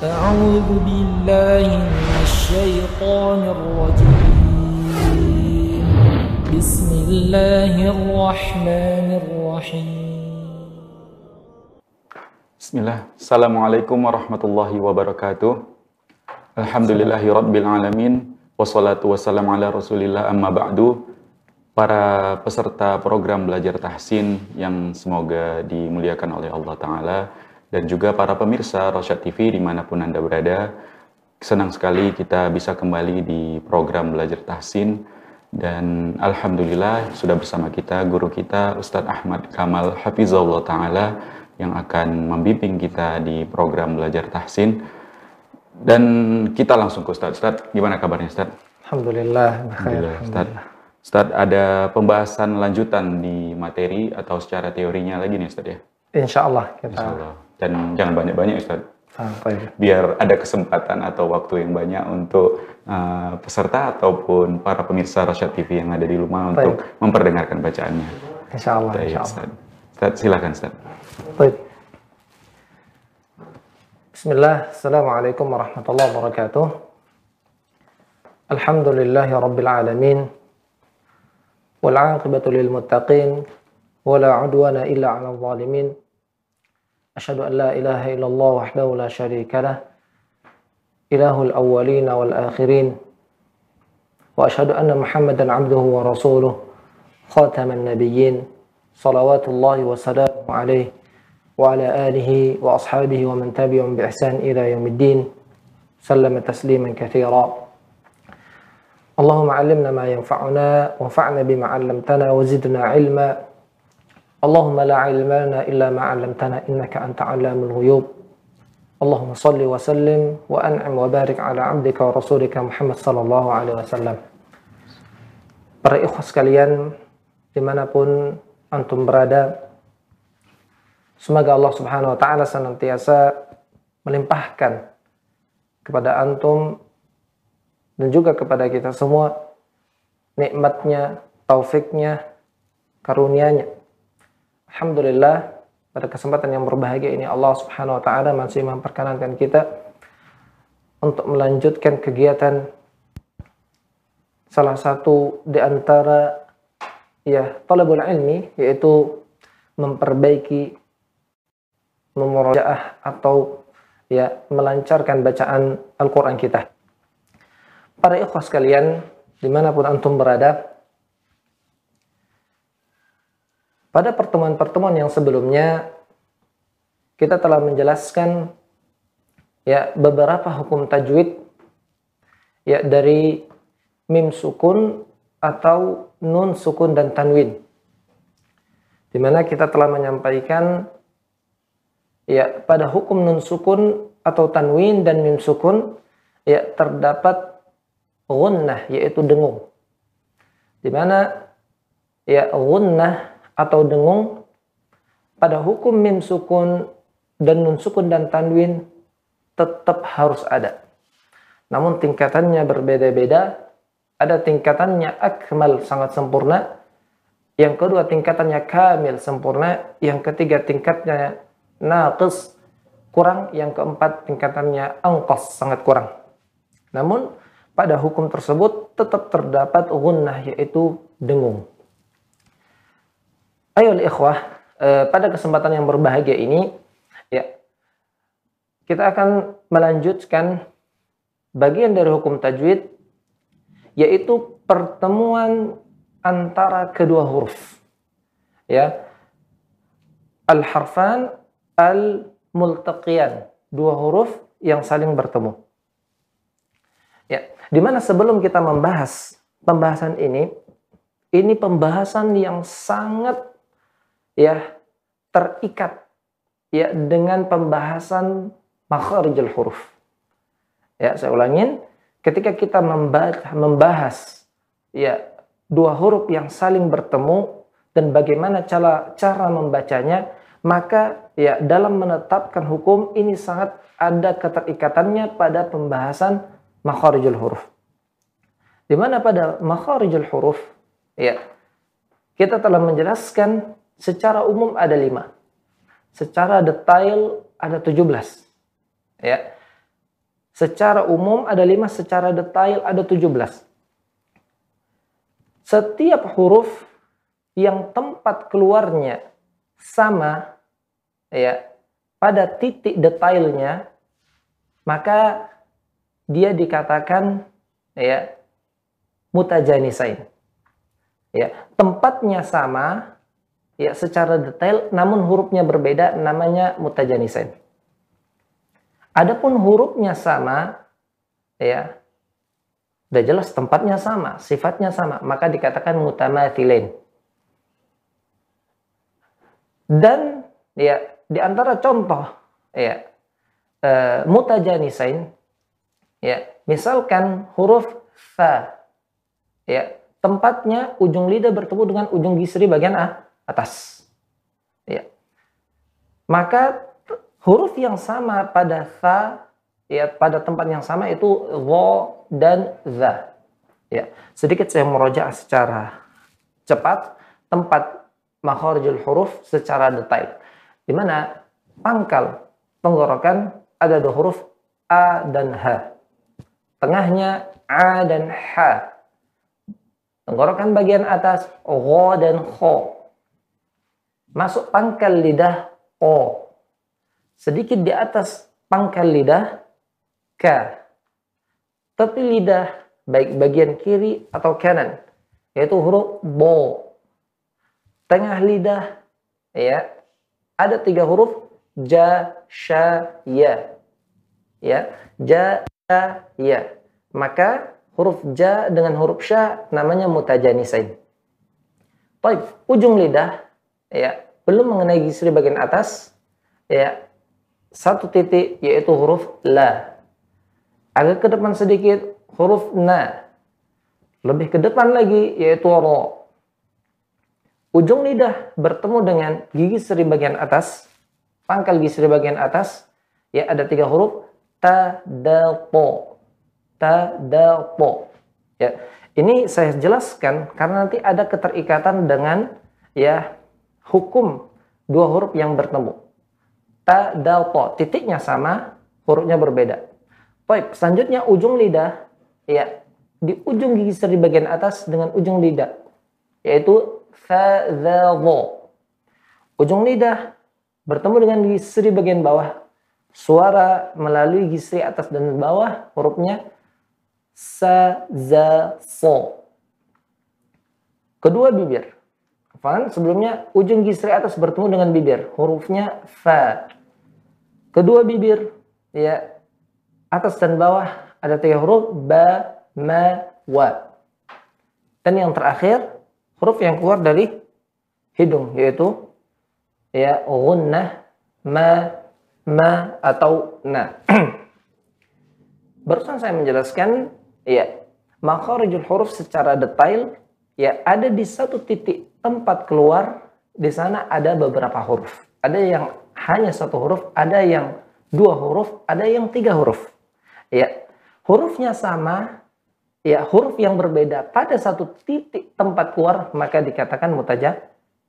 أعوذ بالله من الشيطان الرجيم بسم الله الرحمن الرحيم Bismillah. Assalamualaikum warahmatullahi wabarakatuh. Alhamdulillahi rabbil alamin. Wassalatu wassalamu ala rasulillah amma ba'du. Para peserta program belajar tahsin yang semoga dimuliakan oleh Allah Ta'ala dan juga para pemirsa Rosyad TV di mana pun Anda berada. Senang sekali kita bisa kembali di program belajar tahsin dan Alhamdulillah sudah bersama kita guru kita Ustadz Ahmad Kamal Hafizullah Ta'ala yang akan membimbing kita di program belajar tahsin. Dan kita langsung ke Ustadz. Ustadz, gimana kabarnya Ustadz? Alhamdulillah. Alhamdulillah, Ustadz. Ustadz, ada pembahasan lanjutan di materi atau secara teorinya lagi nih Ustadz ya? Insya Allah kita. Insya Allah dan jangan banyak-banyak Ustaz. Apa? Biar ada kesempatan atau waktu yang banyak untuk uh, peserta ataupun para pemirsa Rasyad TV yang ada di rumah Baik. untuk memperdengarkan bacaannya. Insya Allah. Baik, insya Allah. Ustaz. Ustaz, silakan Ustaz. Baik. Bismillah, Assalamualaikum warahmatullahi wabarakatuh. Alhamdulillah ya Rabbil Alamin. Wal muttaqin. Wala illa ala zalimin. أشهد أن لا إله إلا الله وحده لا شريك له إله الأولين والآخرين وأشهد أن محمدا عبده ورسوله خاتم النبيين صلوات الله وسلامه عليه وعلى آله وأصحابه ومن تبعهم بإحسان إلى يوم الدين سلم تسليما كثيرا. اللهم علمنا ما ينفعنا وانفعنا بما علمتنا وزدنا علما. Allahumma la ilma lana illa ma 'allamtana innaka anta 'allamul huyub. Allahumma salli wa sallim wa an'im wa barik ala 'abdika wa rasulika Muhammad sallallahu alaihi wasallam. Para ikhwah kalian di mana pun antum berada, semoga Allah subhanahu wa ta'ala senantiasa melimpahkan kepada antum dan juga kepada kita semua nikmatnya, taufiknya, karunianya Alhamdulillah pada kesempatan yang berbahagia ini Allah Subhanahu wa taala masih memperkenankan kita untuk melanjutkan kegiatan salah satu di antara ya talabul ilmi yaitu memperbaiki memurajaah atau ya melancarkan bacaan Al-Qur'an kita. Para ikhwas sekalian, di mana pun antum berada, pada pertemuan-pertemuan yang sebelumnya, kita telah menjelaskan ya beberapa hukum tajwid ya dari mim sukun atau nun sukun dan tanwin. Di mana kita telah menyampaikan ya pada hukum nun sukun atau tanwin dan mim sukun ya terdapat gunnah yaitu dengung. Di mana ya gunnah atau dengung pada hukum mim sukun dan nun sukun dan tanwin tetap harus ada. Namun tingkatannya berbeda-beda. Ada tingkatannya akmal sangat sempurna. Yang kedua tingkatannya kamil sempurna. Yang ketiga tingkatnya naqis kurang. Yang keempat tingkatannya angkos sangat kurang. Namun pada hukum tersebut tetap terdapat gunnah yaitu dengung. Ayo ikhwah, eh, pada kesempatan yang berbahagia ini ya kita akan melanjutkan bagian dari hukum tajwid yaitu pertemuan antara kedua huruf. Ya. Al-harfan al-multaqiyan, dua huruf yang saling bertemu. Ya, di mana sebelum kita membahas pembahasan ini, ini pembahasan yang sangat ya terikat ya dengan pembahasan makharijul huruf. Ya, saya ulangin, ketika kita membahas, ya dua huruf yang saling bertemu dan bagaimana cara cara membacanya, maka ya dalam menetapkan hukum ini sangat ada keterikatannya pada pembahasan makharijul huruf. Di mana pada makharijul huruf ya kita telah menjelaskan secara umum ada lima. Secara detail ada 17. Ya. Secara umum ada lima, secara detail ada 17. Setiap huruf yang tempat keluarnya sama ya pada titik detailnya maka dia dikatakan ya mutajanisain. Ya, tempatnya sama ya secara detail namun hurufnya berbeda namanya mutajanisain. Adapun hurufnya sama ya udah jelas tempatnya sama, sifatnya sama, maka dikatakan mutamathilain. Dan ya di antara contoh ya uh, mutajanisain ya misalkan huruf fa ya tempatnya ujung lidah bertemu dengan ujung gisri bagian atas ya maka huruf yang sama pada fa ya pada tempat yang sama itu wo dan za. Ya, sedikit saya meroja secara cepat tempat makharijul huruf secara detail. Di mana pangkal tenggorokan ada dua huruf a dan h. Tengahnya a dan h. Tenggorokan bagian atas gho dan kho. Masuk pangkal lidah o sedikit di atas pangkal lidah K. Tapi lidah baik bagian kiri atau kanan yaitu huruf bo. Tengah lidah ya ada tiga huruf ja, sha, ya. Ya, ja, sha, ya. Maka huruf ja dengan huruf sha namanya mutajanisain. Baik, ujung lidah ya belum mengenai gisri bagian atas ya satu titik yaitu huruf la. Agak ke depan sedikit huruf na. Lebih ke depan lagi yaitu ro. Ujung lidah bertemu dengan gigi seri bagian atas, pangkal gigi seri bagian atas, ya ada tiga huruf ta, da, po. Ta, da, po. Ya, ini saya jelaskan karena nanti ada keterikatan dengan ya hukum dua huruf yang bertemu ta, dal, po. Titiknya sama, hurufnya berbeda. Baik, selanjutnya ujung lidah, ya, di ujung gigi seri bagian atas dengan ujung lidah, yaitu fa, dha, vo. Ujung lidah bertemu dengan gigi seri bagian bawah. Suara melalui gigi seri atas dan bawah, hurufnya sa, za, fo. Kedua bibir. Faham? Sebelumnya ujung gisri atas bertemu dengan bibir. Hurufnya fa. Kedua bibir, ya atas dan bawah ada tiga huruf ba, ma, wa. Dan yang terakhir huruf yang keluar dari hidung yaitu ya gunnah, ma, ma atau na. Barusan saya menjelaskan ya makharijul huruf secara detail ya ada di satu titik tempat keluar di sana ada beberapa huruf. Ada yang hanya satu huruf, ada yang dua huruf, ada yang tiga huruf. Ya, hurufnya sama, ya huruf yang berbeda pada satu titik tempat keluar maka dikatakan mutaja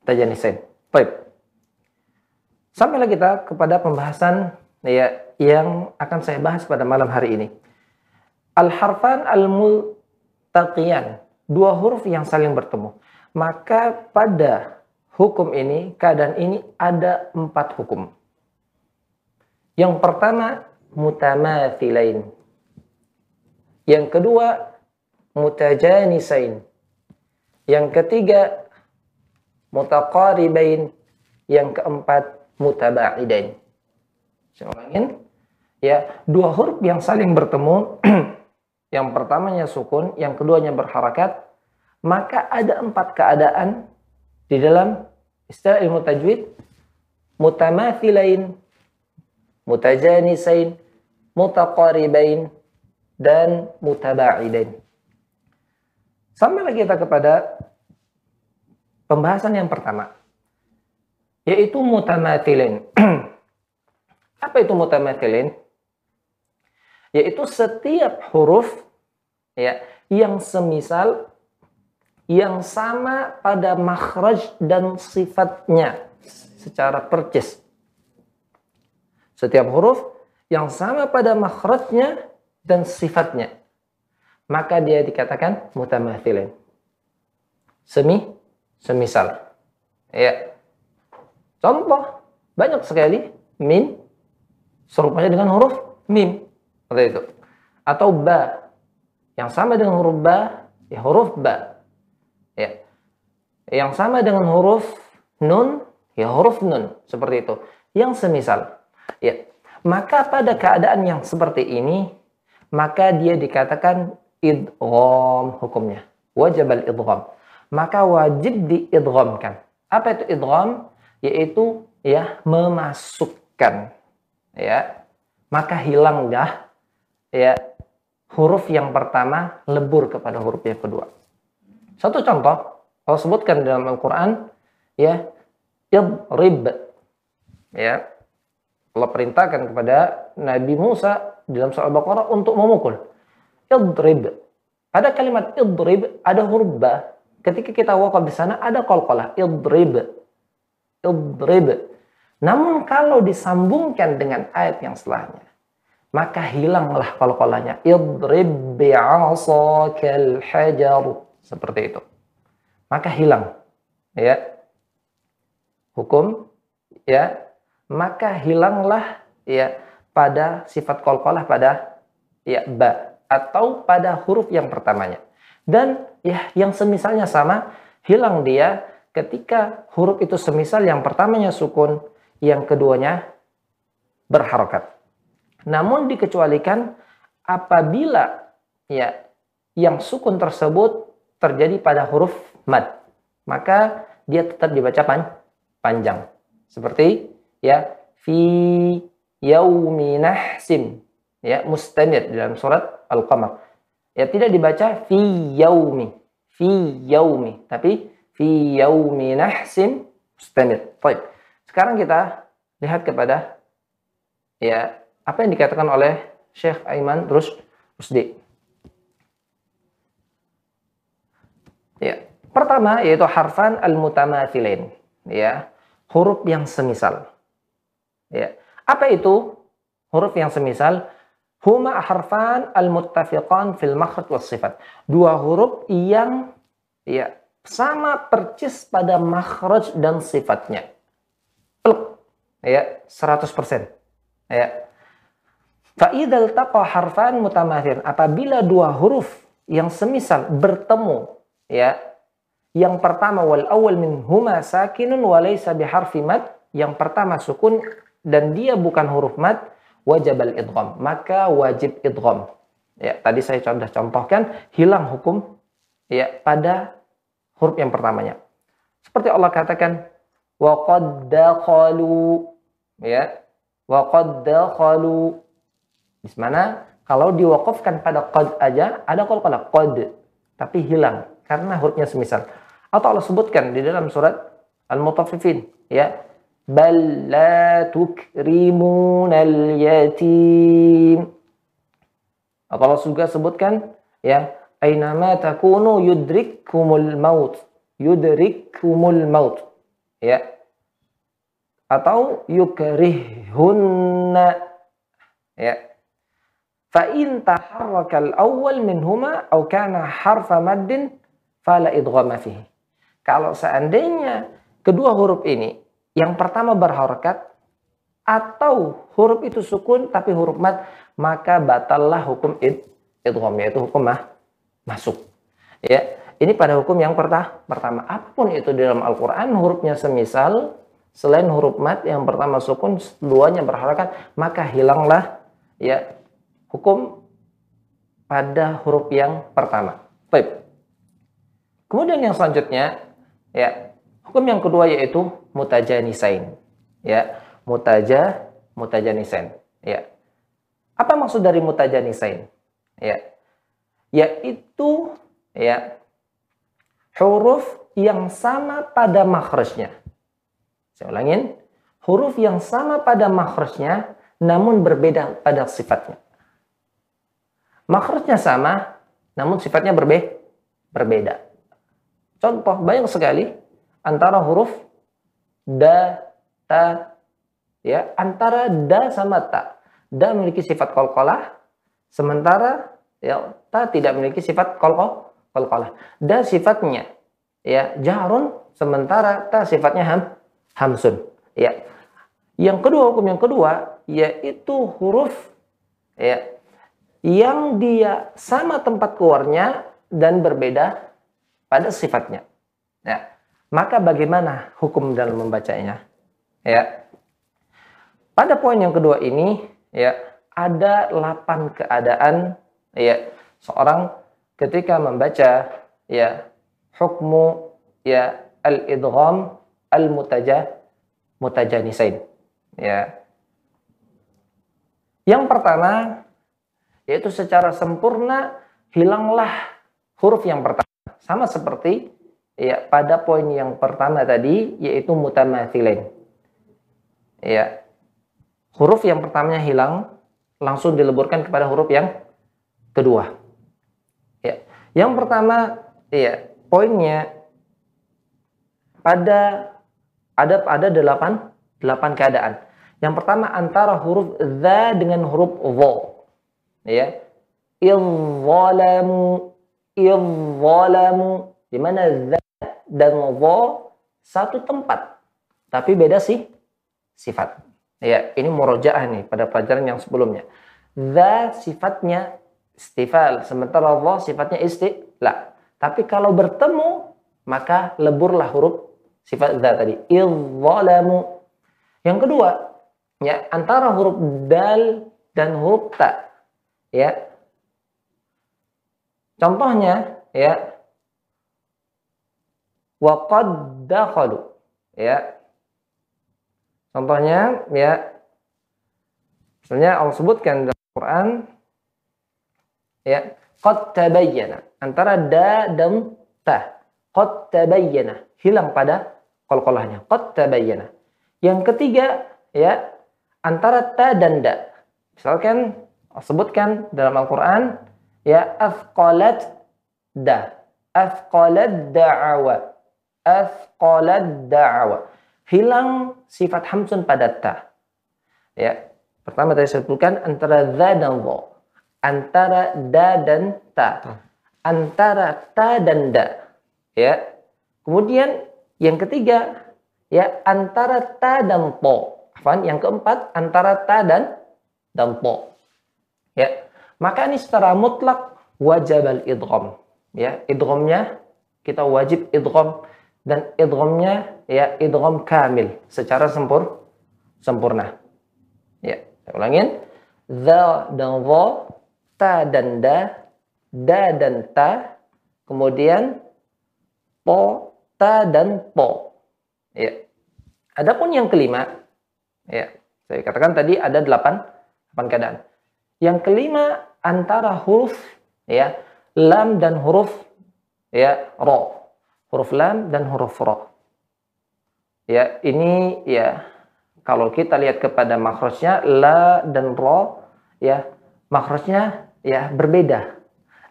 mutajanisain. Baik. Sampailah kita kepada pembahasan ya yang akan saya bahas pada malam hari ini. Al-harfan al-multaqiyan, dua huruf yang saling bertemu. Maka pada hukum ini, keadaan ini ada empat hukum. Yang pertama, mutamathilain. Yang kedua, mutajanisain. Yang ketiga, mutaqaribain. Yang keempat, mutaba'idain. Saya ulangin. Ya, dua huruf yang saling bertemu, yang pertamanya sukun, yang keduanya berharakat, maka ada empat keadaan di dalam istilah ilmu tajwid mutamathilain, mutajanisain, mutaqaribain dan mutaba'idain. Sampailah kita kepada pembahasan yang pertama yaitu mutamathilin. Apa itu mutamathilin? Yaitu setiap huruf ya yang semisal yang sama pada makhraj dan sifatnya secara percis. Setiap huruf yang sama pada makhrajnya dan sifatnya, maka dia dikatakan mutamathilin. Semi, semisal. Ya. Contoh, banyak sekali mim serupanya dengan huruf mim. Seperti itu. Atau ba. Yang sama dengan huruf ba, ya huruf ba. Ya. Yang sama dengan huruf nun, ya huruf nun. Seperti itu. Yang semisal. Ya. Maka pada keadaan yang seperti ini, maka dia dikatakan idgham hukumnya. Wajib al-idgham. Maka wajib diidghamkan. Apa itu idgham? Yaitu ya memasukkan. Ya. Maka hilang dah ya huruf yang pertama lebur kepada huruf yang kedua. Satu contoh, Allah sebutkan dalam Al-Qur'an ya idrib ya Allah perintahkan kepada Nabi Musa dalam surah Al-Baqarah untuk memukul. Idrib. Pada kalimat idrib ada huruf ba. Ketika kita wakaf di sana ada qalqalah idrib. Idrib. Namun kalau disambungkan dengan ayat yang setelahnya, maka hilanglah qalqalahnya. Idrib bi'asakal hajar. Seperti itu. Maka hilang. Ya. Hukum ya maka hilanglah ya pada sifat kolkolah pada ya ba atau pada huruf yang pertamanya. Dan ya yang semisalnya sama, hilang dia ketika huruf itu semisal yang pertamanya sukun, yang keduanya berharokat. Namun dikecualikan apabila ya yang sukun tersebut terjadi pada huruf mad, maka dia tetap dibaca pan panjang. Seperti ya fi yaumi nahsin ya mustamir dalam surat Al-Qamar. Ya tidak dibaca fi yaumi, fi yaumi, tapi fi yaumi nahsin mustamir. Baik. Sekarang kita lihat kepada ya apa yang dikatakan oleh Syekh Aiman Rusdi. Ya, pertama yaitu harfan al-mutamathilain, ya, huruf yang semisal. Ya. Apa itu huruf yang semisal? Huma harfan al-muttafiqan fil makhraj was sifat. Dua huruf yang ya sama percis pada makhraj dan sifatnya. Pluk. Ya, 100%. Ya. Fa'idal taqa harfan mutamathil. Apabila dua huruf yang semisal bertemu, ya, yang pertama wal awal min huma sakinun wa laysa biharfi mad, yang pertama sukun dan dia bukan huruf mad, wajib al-idgham. Maka wajib idgham. Ya, tadi saya sudah contohkan hilang hukum ya pada huruf yang pertamanya. Seperti Allah katakan wa qad dakhalu ya wa qad dakhalu di mana kalau diwakafkan pada qad aja ada qalqalah qad tapi hilang karena hurufnya semisal. Atau Allah sebutkan di dalam surat Al-Mutaffifin ya bal la tukrimunal yatim. Atau Allah juga sebutkan ya ainama takunu yudrikkumul maut. Yudrikkumul maut. Ya. Atau yukrihunna. Ya. In taharraka al-awwal minhuma aw kana harfa maddin fala idghama. Kalau seandainya kedua huruf ini yang pertama berharokat atau huruf itu sukun tapi huruf mat maka batallah hukum id idgham yaitu hukum mah masuk ya ini pada hukum yang pertama pertama apa pun itu di dalam Al-Qur'an hurufnya semisal selain huruf mat yang pertama sukun duanya berharokat maka hilanglah ya hukum pada huruf yang pertama Baik. Kemudian yang selanjutnya ya Hukum yang kedua yaitu mutajanisain. Ya, mutaja mutajanisain. Ya. Apa maksud dari mutajanisain? Ya. Yaitu ya huruf yang sama pada makhrajnya. Saya ulangin, huruf yang sama pada makhrajnya namun berbeda pada sifatnya. Makhrajnya sama namun sifatnya berbe berbeda. Contoh banyak sekali antara huruf da, ta, ya, antara da sama ta. Da memiliki sifat kolkolah, sementara ya ta tidak memiliki sifat qalqah qalqalah da sifatnya ya jahrun sementara ta sifatnya ham hamsun ya yang kedua hukum yang kedua yaitu huruf ya yang dia sama tempat keluarnya dan berbeda pada sifatnya. Ya. Maka bagaimana hukum dalam membacanya? Ya. Pada poin yang kedua ini ya ada 8 keadaan ya seorang ketika membaca ya hukmu ya al-idgham al-mutaja mutajanisain ya. Yang pertama yaitu secara sempurna hilanglah huruf yang pertama sama seperti ya pada poin yang pertama tadi yaitu mutamathilain ya huruf yang pertamanya hilang langsung dileburkan kepada huruf yang kedua. Ya. Yang pertama, ya, poinnya pada ada ada delapan delapan keadaan. Yang pertama antara huruf za dengan huruf vo. Ya. Izzalamu izzalamu di mana dan vo satu tempat tapi beda sih sifat. Ya, ini murojaah nih pada pelajaran yang sebelumnya. Za sifatnya istifal, sementara Allah sifatnya istila. Tapi kalau bertemu, maka leburlah huruf sifat za tadi. Izzalamu. Yang kedua, ya antara huruf dal dan huruf ta. Ya. Contohnya, ya. Wa qad dakhalu. Ya, Contohnya ya. Misalnya Allah sebutkan dalam Quran ya. Qad tabayyana antara da dan ta. Qad tabayyana hilang pada qalqalahnya qad tabayyana. Yang ketiga ya antara ta dan da. Misalkan Allah sebutkan dalam Al-Qur'an ya afqalat da afqalat da'awa afqalat da'awa hilang sifat hamsun pada ta. Ya. Pertama tadi saya sebutkan antara za dan dha. Antara da dan ta. Antara ta dan da. Ya. Kemudian yang ketiga ya antara ta dan to. Afan, yang keempat antara ta dan dan to. Ya. Maka ini secara mutlak wajib al-idgham. Ya, idghamnya kita wajib idgham dan idghamnya ya idgham kamil secara sempur sempurna. Ya, saya ulangin. Za dan dha, ta dan da, da dan ta, kemudian po, ta dan po. Ya. Adapun yang kelima, ya, saya katakan tadi ada delapan, delapan keadaan. Yang kelima antara huruf ya lam dan huruf ya ro huruf lam dan huruf ro. Ya, ini ya kalau kita lihat kepada makrosnya la dan ro ya makrosnya ya berbeda.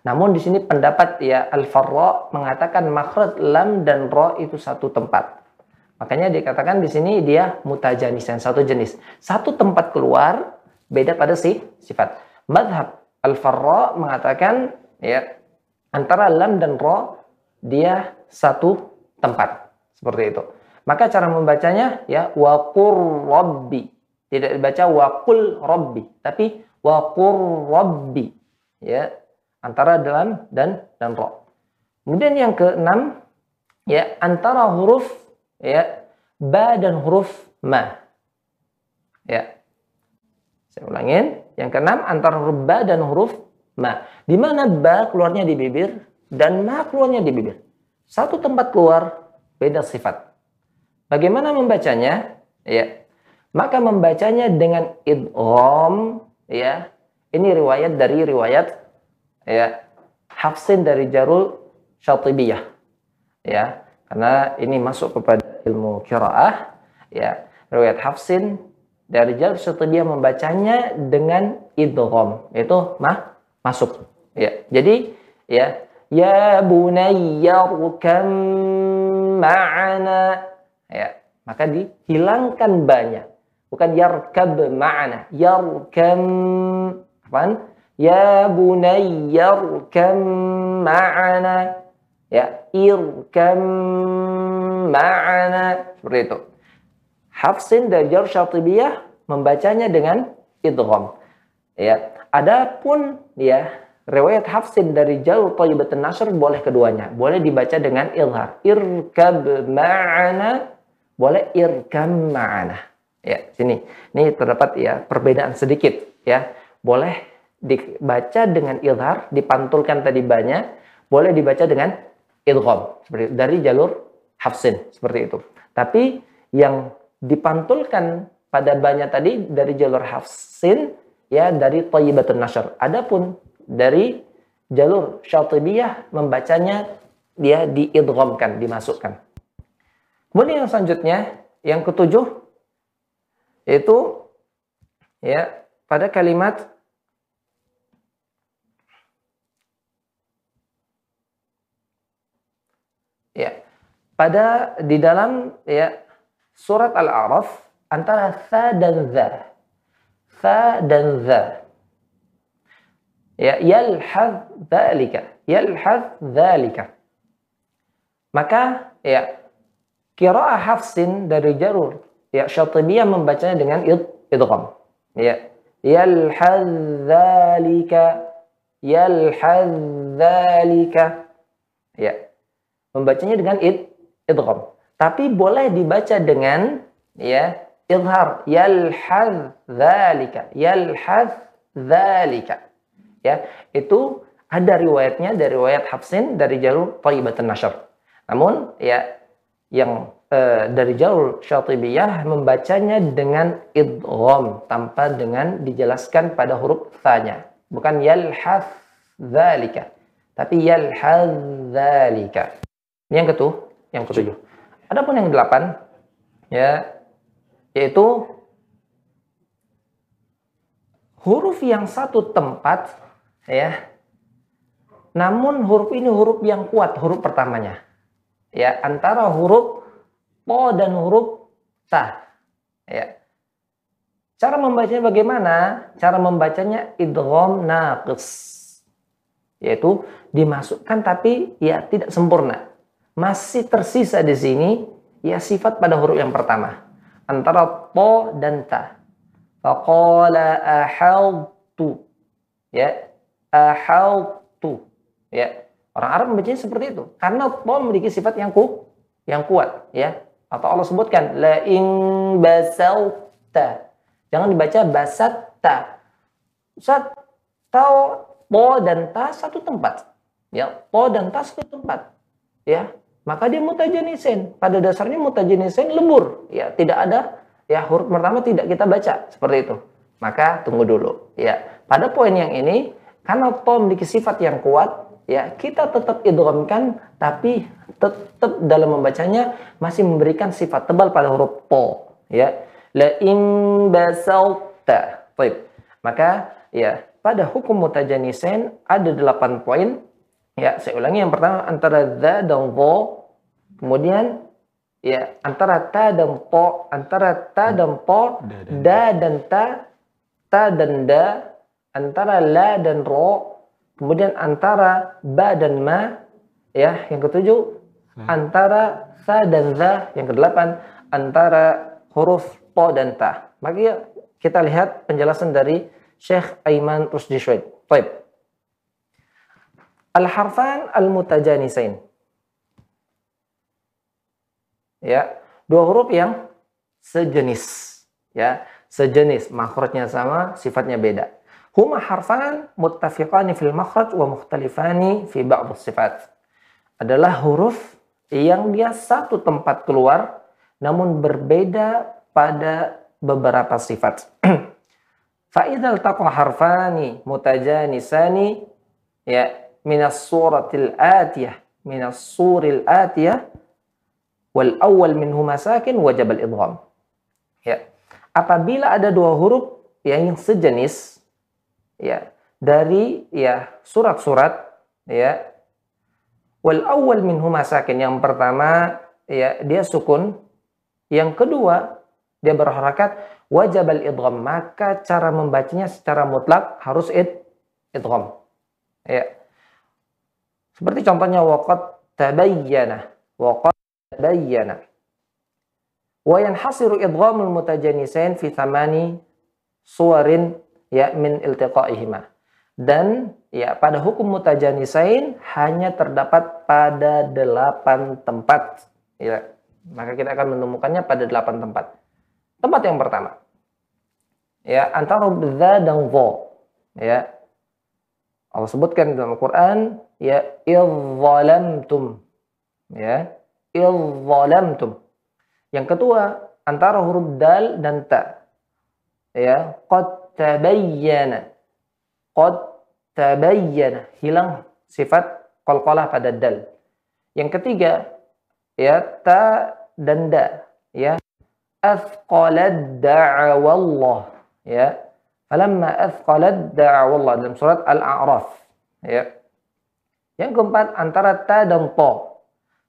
Namun di sini pendapat ya al-farra mengatakan makhraj lam dan ro itu satu tempat. Makanya dikatakan di sini dia mutajanisan satu jenis. Satu tempat keluar beda pada si sifat. Madhab al-farra mengatakan ya antara lam dan ro dia satu tempat. Seperti itu. Maka cara membacanya ya waqur rabbi. Tidak dibaca waqul rabbi, tapi waqur rabbi. Ya, antara dalam dan dan ro. Kemudian yang keenam ya antara huruf ya ba dan huruf ma. Ya. Saya ulangin, yang keenam antara huruf ba dan huruf ma. Di mana ba keluarnya di bibir dan ma keluarnya di bibir. Satu tempat keluar beda sifat. Bagaimana membacanya? Ya. Maka membacanya dengan idgham ya. Ini riwayat dari riwayat ya Hafsin dari Jarul Syatibiyah. Ya, karena ini masuk kepada ilmu qiraah ya. Riwayat Hafsin dari Jarul Syatibiyah membacanya dengan idgham, itu mah masuk. Ya. Jadi ya Ya bunayya rukam ma'ana. Ya, maka dihilangkan banyak. Bukan yarkab ma'ana. Yarkam. Apaan? Ya bunayyarkam ma'ana. Ya, irkam ma'ana. Seperti itu. Hafsin dan Jar Syatibiyah membacanya dengan idgham. Ya, adapun ya riwayat Hafsin dari Jalur Thayyibatun Nasr boleh keduanya. Boleh dibaca dengan ilhar. Irkab ma'ana, boleh irkam ma'ana. Ya, sini. Ini terdapat ya perbedaan sedikit ya. Boleh dibaca dengan ilhar, dipantulkan tadi banyak, boleh dibaca dengan idgham seperti dari jalur Hafsin seperti itu. Tapi yang dipantulkan pada banyak tadi dari jalur hafsin ya dari Thayyibatun Nasr. Adapun dari jalur Syatibiyah membacanya dia diidghamkan, dimasukkan. Kemudian yang selanjutnya, yang ketujuh yaitu ya pada kalimat ya pada di dalam ya surat Al-A'raf antara tha dan za. Tha dan za. Ya, yalhaz dzalika. Yalhaz dzalika. Maka ya qiraah Hafsin dari Jarur ya Syatibiyah membacanya dengan id idgham. Ya. Yalhaz dzalika. Yalhaz dzalika. Ya. Membacanya dengan id idgham. Tapi boleh dibaca dengan ya izhar yalhaz dzalika yalhaz dzalika ya itu ada riwayatnya dari riwayat Hafsin dari jalur Thayyibatun Nashr namun ya yang eh, dari jalur Syatibiyah membacanya dengan idgham tanpa dengan dijelaskan pada huruf thanya. Bukan yalhaz dzalika tapi yalhaz dzalika yang ketujuh yang ketujuh Adapun yang delapan, ya, yaitu huruf yang satu tempat, ya, namun huruf ini huruf yang kuat, huruf pertamanya, ya, antara huruf po dan huruf ta, ya. Cara membacanya bagaimana? Cara membacanya idgham naqis. Yaitu dimasukkan tapi ya tidak sempurna masih tersisa di sini ya sifat pada huruf yang pertama antara po dan ta. Faqala ahaltu. Ya, ahaltu. Ya. Orang Arab membacanya seperti itu karena po memiliki sifat yang ku yang kuat ya. Atau Allah sebutkan la in basalta. Jangan dibaca basatta. Ustaz, tahu po dan ta satu tempat. Ya, po dan ta satu tempat. Ya, maka dia mutajanisin. Pada dasarnya mutajanisin lembur, ya tidak ada ya huruf pertama tidak kita baca seperti itu. Maka tunggu dulu, ya. Pada poin yang ini karena po memiliki sifat yang kuat, ya kita tetap idghamkan tapi tetap dalam membacanya masih memberikan sifat tebal pada huruf po, ya. La in basalta. Baik. Maka ya pada hukum mutajanisin ada delapan poin Ya, saya ulangi yang pertama antara za dan dha. Kemudian ya antara ta dan po, antara ta dan po, da dan ta, ta dan da, antara la dan ro, kemudian antara ba dan ma, ya yang ketujuh antara sa dan za, yang kedelapan antara huruf po dan ta. Maka kita lihat penjelasan dari Syekh Aiman Rusdi Syuaib. Baik. Al-harfan al-mutajanisain. Ya, dua huruf yang sejenis. Ya, sejenis, makhrajnya sama, sifatnya beda. Huma harfan muttafiqani fil makhraj wa mukhtalifani fi ba'd sifat. Adalah huruf yang dia satu tempat keluar namun berbeda pada beberapa sifat. Fa'idhal taqa harfani mutajanisani ya minas suratil atiyah minas suril atiyah wal awal minhuma sakin wajib al idgham ya apabila ada dua huruf yang sejenis ya dari ya surat-surat ya wal awal minhuma sakin yang pertama ya dia sukun yang kedua dia berharakat wajib al idgham maka cara membacanya secara mutlak harus id idgham. Ya. Seperti contohnya waqad tabayyana. Waqad tabayyana. Wa yanhasiru idghamul mutajanisain fi thamani suwarin ya min iltiqaihima. Dan ya pada hukum mutajanisain hanya terdapat pada delapan tempat. Ya, maka kita akan menemukannya pada delapan tempat. Tempat yang pertama, ya antara dza dan dha. Ya, Allah sebutkan dalam Al-Quran, ya idzalamtum. Ya, idzalamtum. Yang kedua, antara huruf dal dan ta. Ya, qad tabayyana. Qad tabayyana. Hilang sifat qalqalah pada dal. Yang ketiga, ya ta dan da. Ya, athqalad da'awallah. Ya, Falamma athqalat da'awallah dalam surat Al-A'raf. Ya. Yang keempat antara ta dan ta.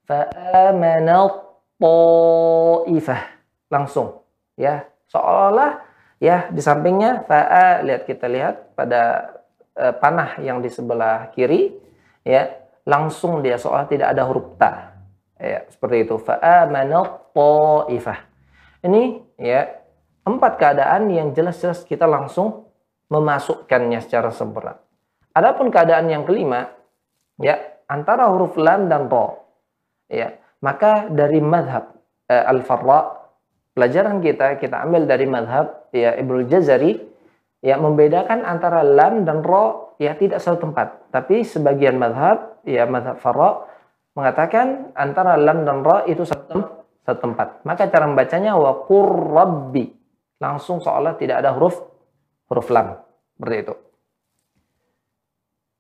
Fa'amanat ta'ifah. Langsung. Ya. Seolah-olah ya di sampingnya fa'a lihat kita lihat pada uh, panah yang di sebelah kiri ya langsung dia seolah tidak ada huruf ta. Ya, seperti itu. Fa'amanat ta'ifah. Ini ya empat keadaan yang jelas-jelas kita langsung memasukkannya secara sempurna. Adapun keadaan yang kelima, ya antara huruf lam dan ro, ya maka dari madhab eh, al-farra pelajaran kita kita ambil dari madhab ya Ibnu Jazari ya membedakan antara lam dan ro ya tidak satu tempat, tapi sebagian madhab ya madhab farra mengatakan antara lam dan ro itu satu, satu tempat. Maka cara membacanya wa langsung seolah tidak ada huruf huruf lam seperti itu.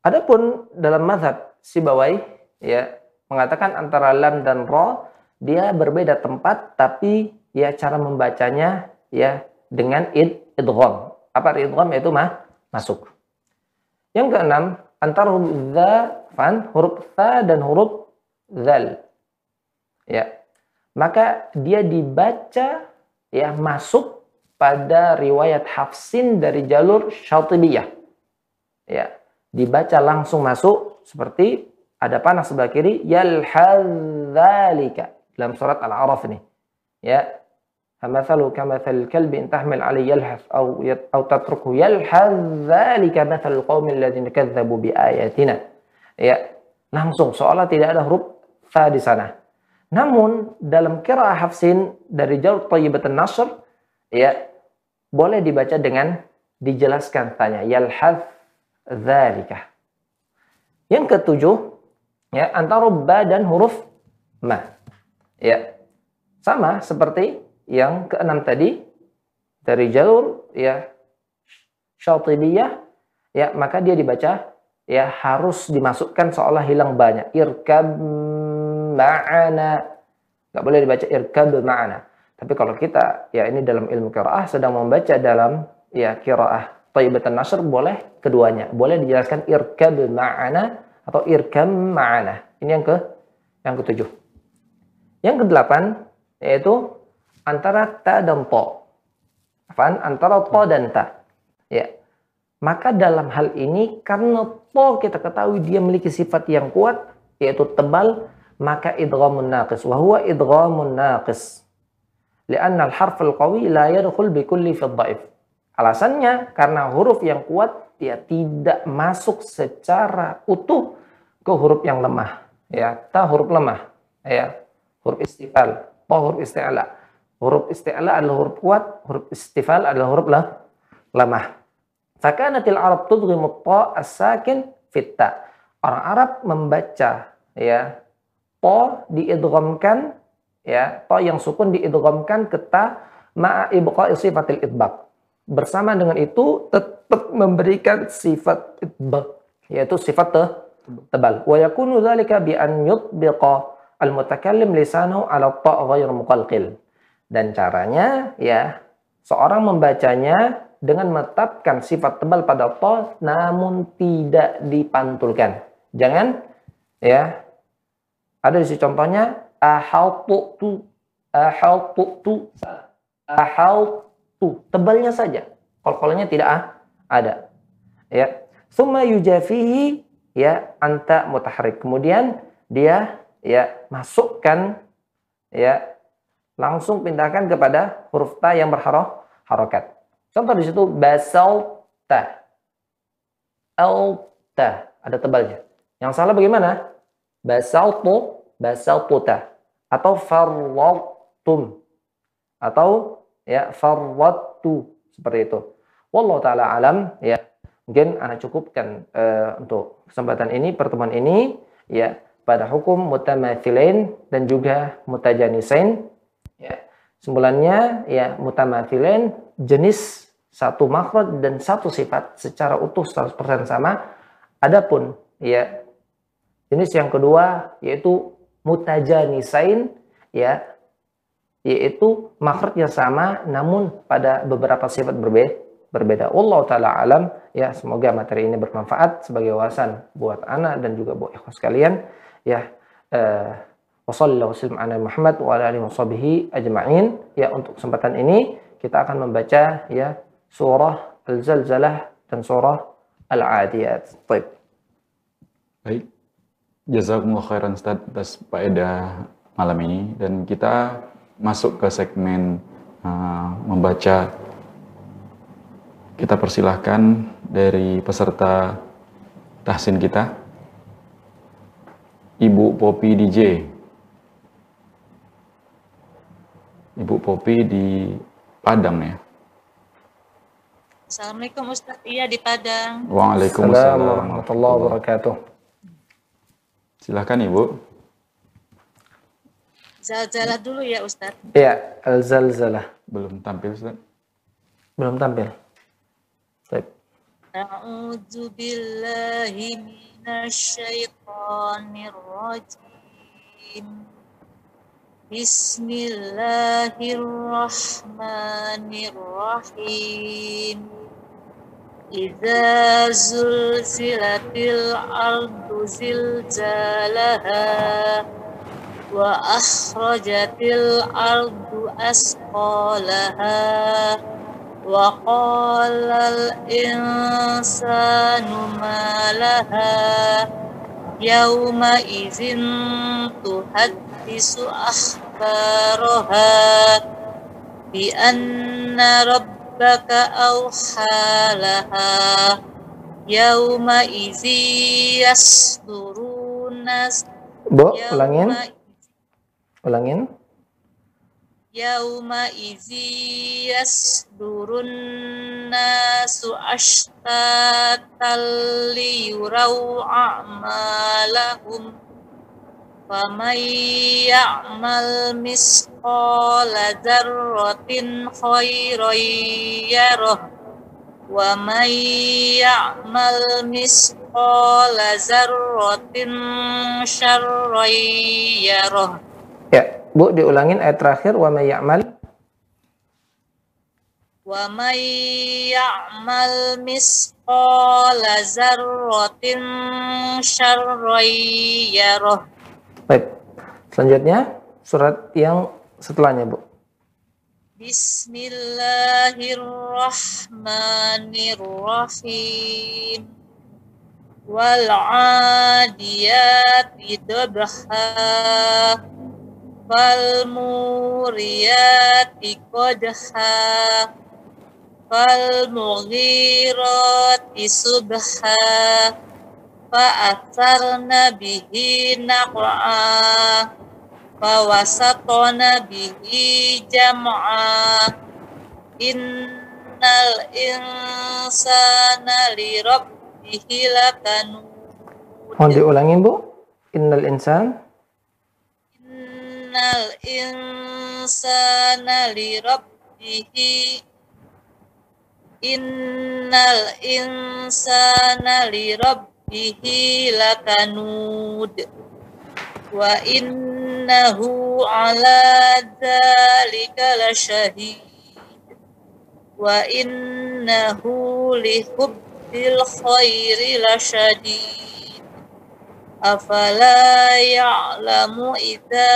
Adapun dalam mazhab Sibawai ya mengatakan antara lam dan ro dia berbeda tempat tapi ya cara membacanya ya dengan id idgham. Apa idgham yaitu mah masuk. Yang keenam antara huruf za fan huruf tha dan huruf zal. Ya. Maka dia dibaca ya masuk pada riwayat Hafsin dari jalur Syatibiyah. Ya, dibaca langsung masuk seperti ada panah sebelah kiri yalhadzalika dalam surat Al-A'raf ini. Ya. Hamathalu kamathal kalbi tahmil alaihi yalhath aw aw tatruku yalhadzalika mathal qaumil ladzina kadzdzabu bi ayatina. Ya, langsung seolah tidak ada huruf fa di sana. Namun dalam qiraah Hafsin dari jalur Thayyibatun Nasr ya boleh dibaca dengan dijelaskan tanya yalhaz dzalika. Yang ketujuh ya antara ba dan huruf ma. Ya. Sama seperti yang keenam tadi dari jalur ya syatibiyah ya maka dia dibaca ya harus dimasukkan seolah hilang banyak irkab ma'ana nggak boleh dibaca irkab ma'ana tapi kalau kita ya ini dalam ilmu qiraah sedang membaca dalam ya qiraah Thayyibatun Nasr boleh keduanya. Boleh dijelaskan irkab ma'ana atau irkam ma'ana. Ini yang ke yang ketujuh. Yang kedelapan yaitu antara ta dan to. Apaan? Antara to dan ta. Ya. Maka dalam hal ini karena to kita ketahui dia memiliki sifat yang kuat yaitu tebal, maka idghamun naqis. Wa huwa idghamun naqis Lianna al-harf al-qawi la yadkhul bi kulli fi dhaif. Alasannya karena huruf yang kuat dia tidak masuk secara utuh ke huruf yang lemah. Ya, ta huruf lemah. Ya, huruf istifal, ta huruf isti'la. Huruf isti'la adalah huruf kuat, huruf istifal adalah huruf lah, lemah. Fakanatil Arab tudghimu ta as-sakin fitta. Orang Arab membaca ya ta diidghamkan ya to yang sukun diidghamkan ke ta ma'a ibqa'i sifatil idbaq. Bersama dengan itu tetap memberikan sifat idbaq yaitu sifat te tebal. Wa yakunu dzalika bi an yutbiqa al-mutakallim lisanahu ala ta ghair muqalqil. Dan caranya ya seorang membacanya dengan menetapkan sifat tebal pada to namun tidak dipantulkan. Jangan ya ada di contohnya ahautu ahautu ahautu tebalnya saja kol-kolnya tidak ada ya Thumma yujafihi ya anta mutaharrik. Kemudian dia ya masukkan ya langsung pindahkan kepada huruf ta yang berharokat. harokat. Contoh di situ basal ta. Al ta ada tebalnya. Yang salah bagaimana? Basal tu, basal ta atau farwatum atau ya farwatu seperti itu. Wallahu taala alam ya. Mungkin anak cukupkan uh, untuk kesempatan ini pertemuan ini ya pada hukum mutamathilain dan juga mutajanisain ya. Sembulannya ya mutamathilain jenis satu makhraj dan satu sifat secara utuh 100% sama. Adapun ya jenis yang kedua yaitu mutajanisain ya yaitu makhrajnya sama namun pada beberapa sifat berbeda berbeda. Allah taala alam ya semoga materi ini bermanfaat sebagai wawasan buat anak dan juga buat ikhwas kalian ya uh, wasallallahu ala Muhammad wa ala alihi washabihi ajma'in ya untuk kesempatan ini kita akan membaca ya surah Al-Zalzalah dan surah Al-Adiyat. Baik. Baik. Jazakumullah khairan Ustaz atas faedah malam ini dan kita masuk ke segmen uh, membaca kita persilahkan dari peserta tahsin kita Ibu Popi DJ Ibu Popi di Padang ya Assalamualaikum Ustaz, iya di Padang. Waalaikumsalam warahmatullahi wabarakatuh. Silahkan Ibu. Zalzalah dulu ya Ustaz. Iya, Al-Zalzalah. Belum tampil Ustaz? Belum tampil. Baik. A'udzu billahi minasyaitonir rajim. Bismillahirrahmanirrahim. Idza zulzilatil ardu zilzalaha wa akhrajatil ardu asqalaha. Wa qalal insanu malaha yawma izin tuhaddisu akhbaraha bi anna rabbaka awhalaha yawma izi yasdurun nas Bo, ulangin. Ulangin. يومئذ يصدر الناس أشتاتا ليروا أعمالهم فمن يعمل مثقال ذرة خيرا يره ومن يعمل مثقال ذرة شرا يره Ya, Bu diulangin ayat terakhir wa may ya'mal wa may ya'mal misqala zarratin syarran yarah Baik. Selanjutnya surat yang setelahnya, Bu. Bismillahirrahmanirrahim. Wal 'adiyati dabha. Fal muriyati qadha. Fal mughirati subha fa'atharna bihi naq'a fawasatna bihi jam'a innal insana li rabbihi lakanud Mohon diulangin Bu Innal insan Innal insana li rabbihi. Innal insana li rabbihi bihi lakanud. Wa innahu ala dzalika lasyahid wa innahu li hubbil khairi lasyadid afala ya'lamu idza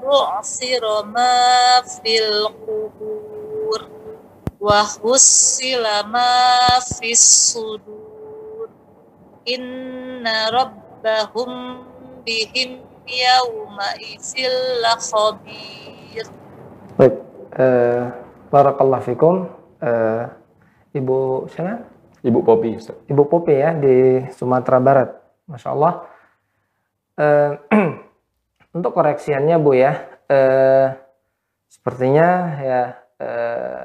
bu'sira ma fil qubur wa hussila ma fis sudur inna rabbahum bihim yawma isil khabir. Baik, eh, barakallahu fikum. Eh, Ibu siapa? Ibu Popi, Ustaz. Ibu Popi ya di Sumatera Barat. Masya Allah. Eh, untuk koreksiannya Bu ya, eh, sepertinya ya eh,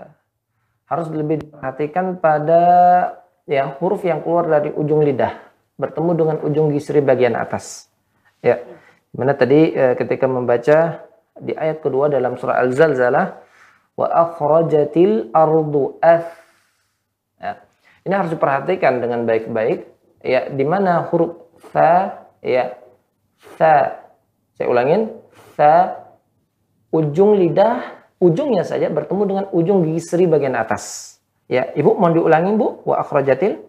harus lebih diperhatikan pada ya huruf yang keluar dari ujung lidah bertemu dengan ujung gisri bagian atas. Ya, mana tadi eh, ketika membaca di ayat kedua dalam surah Al-Zalzalah wa akhrajatil ardu ya. Ini harus diperhatikan dengan baik-baik ya di mana huruf fa ya fa saya ulangin fa ujung lidah ujungnya saja bertemu dengan ujung gigi seri bagian atas. Ya, Ibu mau diulangin Bu? Wa akhrajatil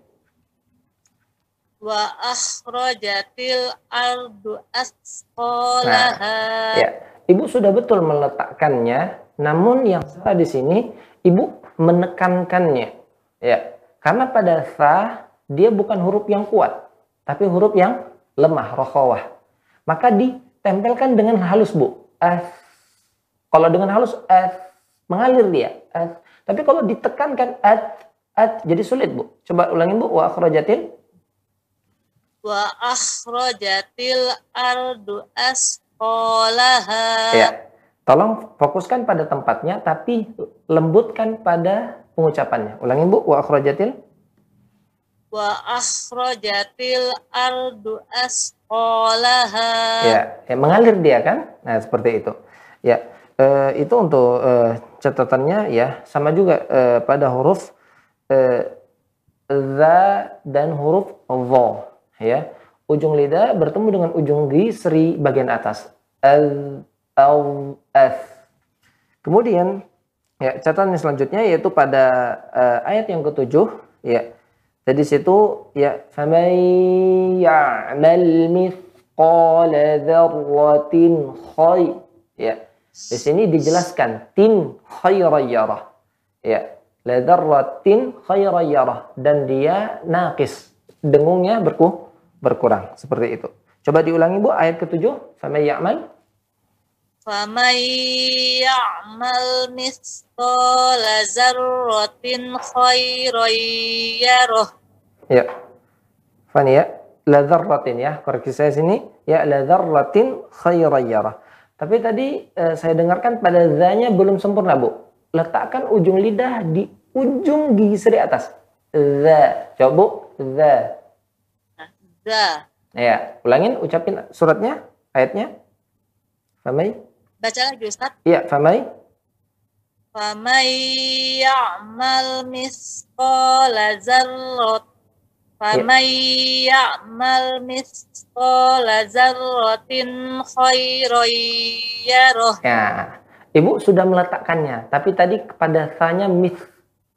Wa akhrajatil ardu asqalaha. Ya, Ibu sudah betul meletakkannya, namun yang salah di sini Ibu menekankannya. Ya, karena pada fa dia bukan huruf yang kuat, tapi huruf yang lemah, rokhawah. Maka ditempelkan dengan halus, Bu. As. Kalau dengan halus as, mengalir dia. As. Tapi kalau ditekankan at, at jadi sulit, Bu. Coba ulangin, Bu. Wa akhrajatil Wa akhrajatil ardu asqalaha. Ya. Tolong fokuskan pada tempatnya tapi lembutkan pada pengucapannya. Ulangin Bu, wa akhrajatil. Wa akhrajatil ardu asqalaha. Ya, ya mengalir dia kan? Nah, seperti itu. Ya. eh, itu untuk eh, catatannya ya sama juga eh, pada huruf eh, za dan huruf dha ya. Ujung lidah bertemu dengan ujung gisri bagian atas. Al al as. Kemudian ya catatan selanjutnya yaitu pada eh, ayat yang ketujuh ya. Jadi situ ya faman ya'mal mithqala dzarratin khay ya. Di sini dijelaskan tin khairan yarah. Ya, la dzarratin khairan yarah dan dia nakis. Dengungnya berku berkurang seperti itu. Coba diulangi Bu ayat ketujuh. Faman ya'mal Faman ya'mal mithqala zarratin khairan yarah. Ya. Fani ya. La dzarratin ya. Koreksi saya sini. Ya la dzarratin khairan yarah. Tapi tadi eh, saya dengarkan pada zanya belum sempurna, Bu. Letakkan ujung lidah di ujung gigi seri atas. Za. Coba, Bu. Za. Za. Ya, ulangin ucapin suratnya, ayatnya. Famai? Baca lagi Ustaz. Iya, famai. Faman ya'mal mithqala zarrat Faman ya'mal mithqala zarratin khairan yarah. Ya, Ibu sudah meletakkannya, tapi tadi kepada sanya mis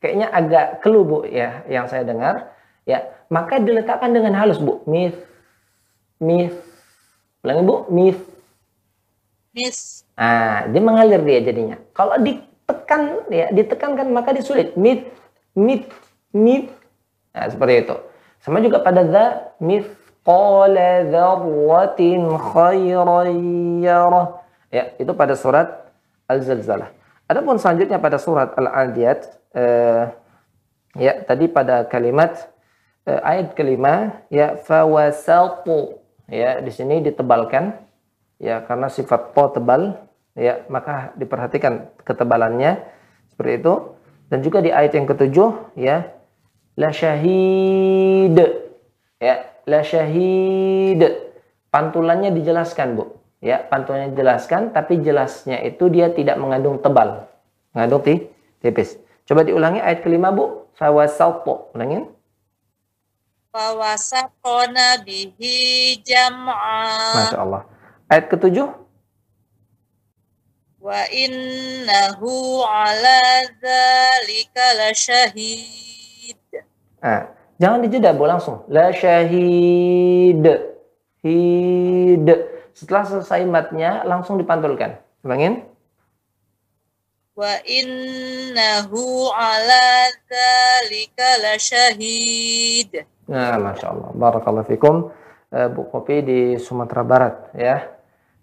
kayaknya agak kelu Bu ya yang saya dengar. Ya, maka diletakkan dengan halus Bu. Mis mis ulangi Bu, mis. Mis Nah, dia mengalir dia jadinya. Kalau ditekan ya, ditekankan maka disulit. Mit mit mit. Nah, seperti itu. Sama juga pada za mithqala dzarratin khairan. Ya, itu pada surat Al-Zalzalah. Adapun selanjutnya pada surat Al-Adiyat eh, ya tadi pada kalimat eh, ayat kelima ya fawasaqu ya di sini ditebalkan ya karena sifat po tebal ya maka diperhatikan ketebalannya seperti itu. Dan juga di ayat yang ketujuh ya la syahid ya la syahid. Pantulannya dijelaskan Bu. Ya pantulannya dijelaskan tapi jelasnya itu dia tidak mengandung tebal. Mengandung ti, tipis. Coba diulangi ayat kelima Bu. Fawasaqu ulangin. Fawasaqona bihi jam'a. Masya Allah ayat ketujuh Wa innahu ala dzalika lasyahid. Nah, jangan dijeda Bu langsung. La syahid. Hid. Setelah selesai matnya langsung dipantulkan. Ulangin. Wa innahu ala dzalika lasyahid. Nah, masya Allah. Barakallahu fikum. Eh, Bu Kopi di Sumatera Barat ya.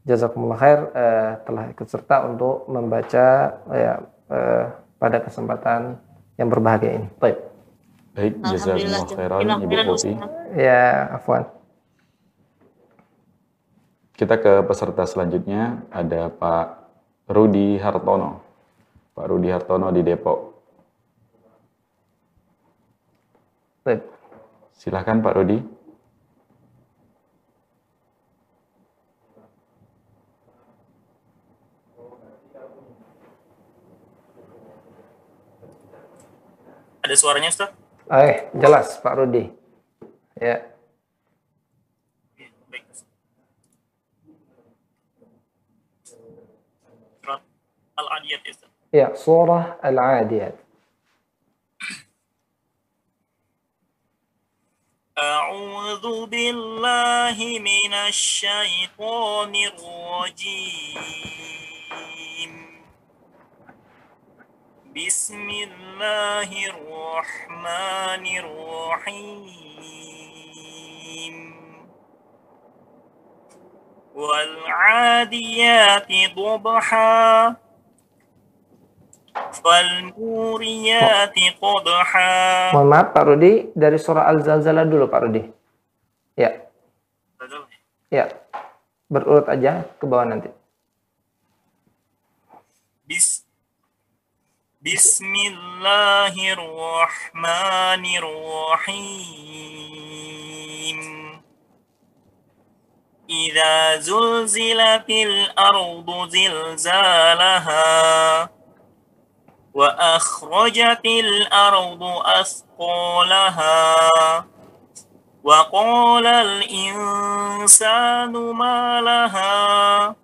Jazakumullah khair eh, telah ikut serta untuk membaca ya eh, pada kesempatan yang berbahagia ini. Baik. Baik, jazakumullah khairan Ibu khairan. Ya, afwan. Kita ke peserta selanjutnya ada Pak Rudi Hartono. Pak Rudi Hartono di Depok. Baik. Silahkan Pak Rudi. Ada suaranya, Ustaz? Eh, jelas Pak Rudi. Ya. Iya, Baik. Ustaz. Surat Al-Adiyat, ya, Ustaz. Ya, surah Al-Adiyat. أعوذ بالله من الشيطان الرجيم بسم الله الرحمن الرحيم والعاديات ضبحا فالموريات قدحا Mohon maaf Pak Rudi, dari surah Al-Zalzalah dulu Pak Rudi. Ya, ya. Berurut aja ke bawah nanti. بس بسم الله الرحمن الرحيم. إذا زلزلت الأرض زلزالها وأخرجت الأرض أثقالها وقال الإنسان ما لها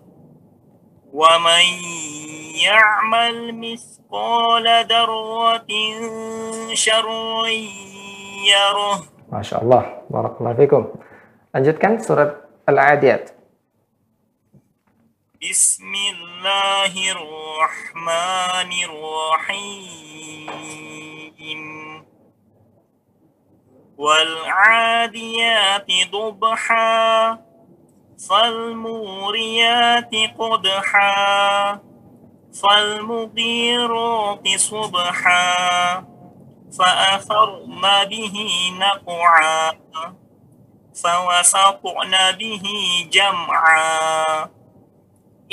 ومن يعمل مثقال ذرة شر يره. ما شاء الله بارك الله فيكم. لنجدكم سورة العاديات. بسم الله الرحمن الرحيم. والعاديات ضبحا. فالموريات قدحا فالمغيرات صبحا فأثرن به نقعا فوسطن به جمعا.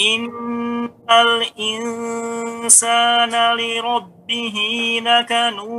إن الإنسان لربه لكنود.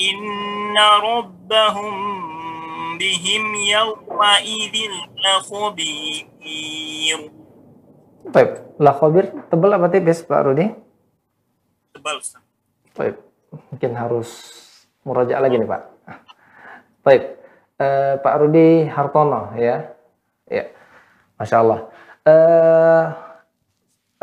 إن ربهم بهم يومئذ لخبير Baik. La khabir tebal apa tipis Pak Rudi? tebal Ustaz. Baik. Mungkin harus muraja lagi nih Pak. Baik. Eh, Pak Rudi Hartono ya. Ya. Masya Allah. Eh,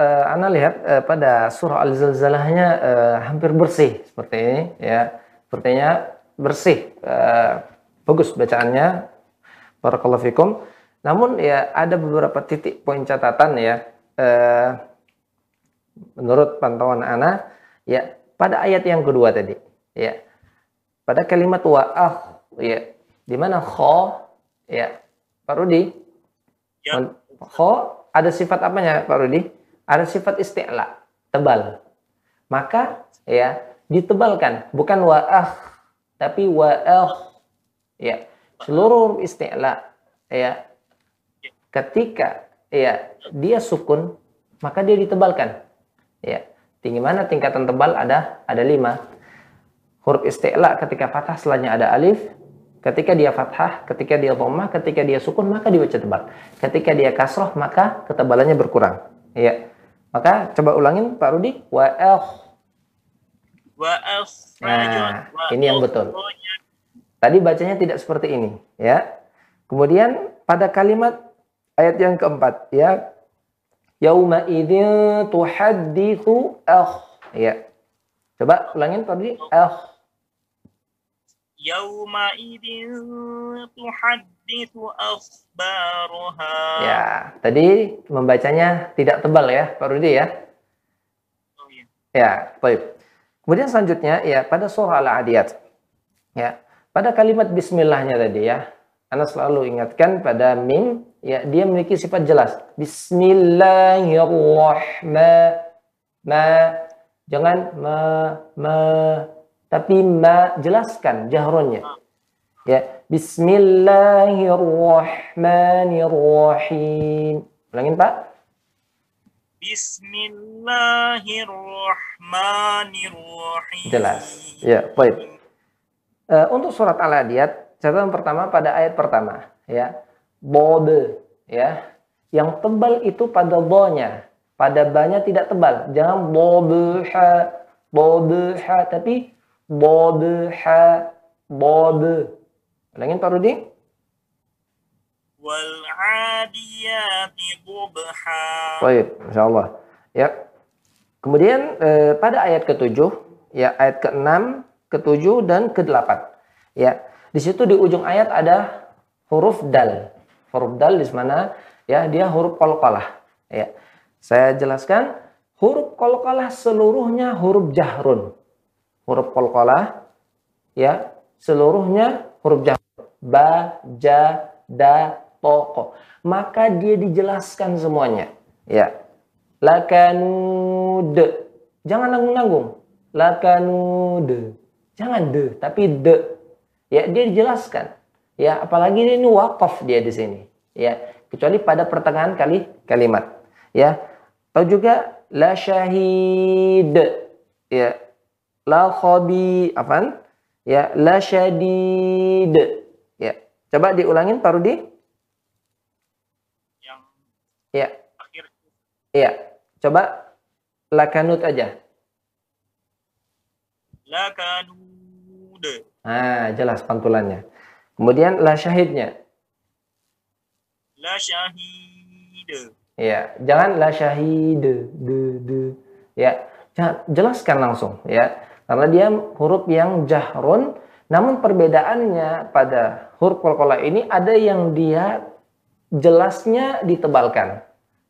eh, Anda lihat eh, pada surah Al-Zalzalahnya eh, hampir bersih seperti ini ya. Sepertinya bersih. Eh, bagus bacaannya. Barakallahu fikum. Namun ya ada beberapa titik poin catatan ya. Eh, menurut pantauan Ana ya pada ayat yang kedua tadi ya. Pada kalimat wa'ah ya. Di mana kho ya. Pak Rudi, Ya, Kho ada sifat apanya Pak Rudi? Ada sifat isti'la, tebal. Maka ya ditebalkan, bukan wa'ah, tapi wa'ah. Ya, seluruh huruf isti'la ya ketika ya dia sukun maka dia ditebalkan. Ya, tinggi mana tingkatan tebal ada ada lima. Huruf isti'la ketika fathah setelahnya ada alif, ketika dia fathah, ketika dia dhammah, ketika dia sukun maka dibaca tebal. Ketika dia kasroh maka ketebalannya berkurang. Ya. Maka coba ulangin Pak Rudi. Wa'ah Wa Nah, ini yang betul. Tadi bacanya tidak seperti ini, ya. Kemudian pada kalimat ayat yang keempat, ya. Yauma idzin tuhadditsu akh. Ya. Coba ulangin tadi akh. Yauma idin tuhadditsu akhbaraha. Ya, tadi membacanya tidak tebal ya, Pak Rudi ya. Oh, iya. Ya, baik. Kemudian selanjutnya ya pada surah Al-Adiyat. Ya, pada kalimat bismillahnya tadi ya. Anda selalu ingatkan pada mim ya dia memiliki sifat jelas. Bismillahirrahmanirrahim. Ma jangan ma ma tapi ma jelaskan jahronnya. Ya, bismillahirrahmanirrahim. Ulangin Pak. Bismillahirrahmanirrahim. Jelas. Ya, baik. Eh, untuk surat Al-Adiyat, catatan pertama pada ayat pertama, ya. Bode, ya. Yang tebal itu pada bo-nya. Pada ba-nya tidak tebal. Jangan bodeha, bodeha, tapi bodeha, bode. Ulangin Pak Rudi. Wal adiyati dhubha. Baik, Masya Allah. Ya. Kemudian eh, pada ayat ketujuh, ya ayat ke-6, ke-7 dan ke-8. Ya. Di situ di ujung ayat ada huruf dal. Huruf dal di mana ya dia huruf qalqalah. Ya. Saya jelaskan huruf qalqalah seluruhnya huruf jahrun. Huruf qalqalah ya seluruhnya huruf jahrun. Ba, ja, da, ko. Maka dia dijelaskan semuanya. Ya. Lakanud. Jangan nanggung-nanggung. Lakanud. Jangan de, tapi de. Ya, dia dijelaskan. Ya, apalagi ini wakaf dia di sini. Ya, kecuali pada pertengahan kali kalimat. Ya. Tahu juga la syahid. Ya. La khabi, apaan? Ya, la syadid. Ya. Coba diulangin Pak Rudi. Ya. akhir Iya. Coba lakanut aja. lakanud. Nah, jelas pantulannya. Kemudian la syahidnya. La syahid. Ya, jangan la syahid. De, de. Ya, jelaskan langsung ya. Karena dia huruf yang jahrun, namun perbedaannya pada huruf qalqalah ini ada yang dia jelasnya ditebalkan.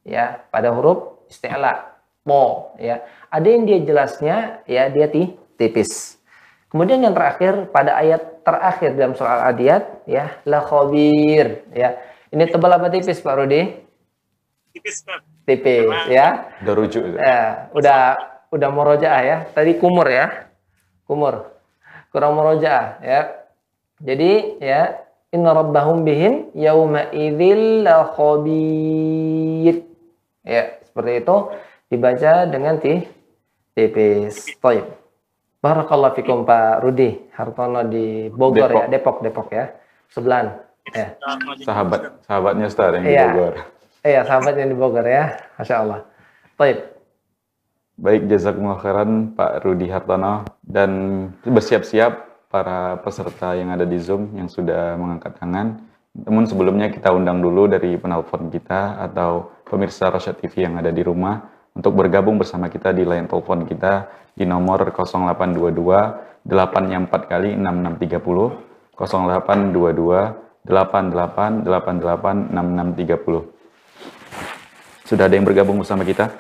Ya, pada huruf isti'la, po ya. Ada yang dia jelasnya ya dia ti- tipis. Kemudian yang terakhir pada ayat terakhir dalam surah Al-Adiyat ya la khabir ya. Ini tebal apa tipis Pak Rudi? Tipis Pak. Tipis ya. Udah rujuk itu. Ya, udah udah murojaah ya. Tadi kumur ya. Kumur. Kurang murojaah ya. Jadi ya inna rabbahum bihim yauma idzil la khabir. Ya, seperti itu dibaca dengan ti tipis. Baik. Barakallahu fikum Pak Rudi Hartono di Bogor ya, Depok Depok ya. Sebelahan. Ya. Sahabat, sahabatnya Ustaz yang di Iya. Bogor. Iya, sahabat yang di Bogor ya. Masya Allah. Baik. Baik, jazakumullah khairan Pak Rudi Hartono dan bersiap-siap para peserta yang ada di Zoom yang sudah mengangkat tangan. Namun sebelumnya kita undang dulu dari penelpon kita atau pemirsa Rosyad TV yang ada di rumah untuk bergabung bersama kita di line telepon kita di nomor 0822 8 4 kali 6630 0822 88 88 6630 Sudah ada yang bergabung bersama kita?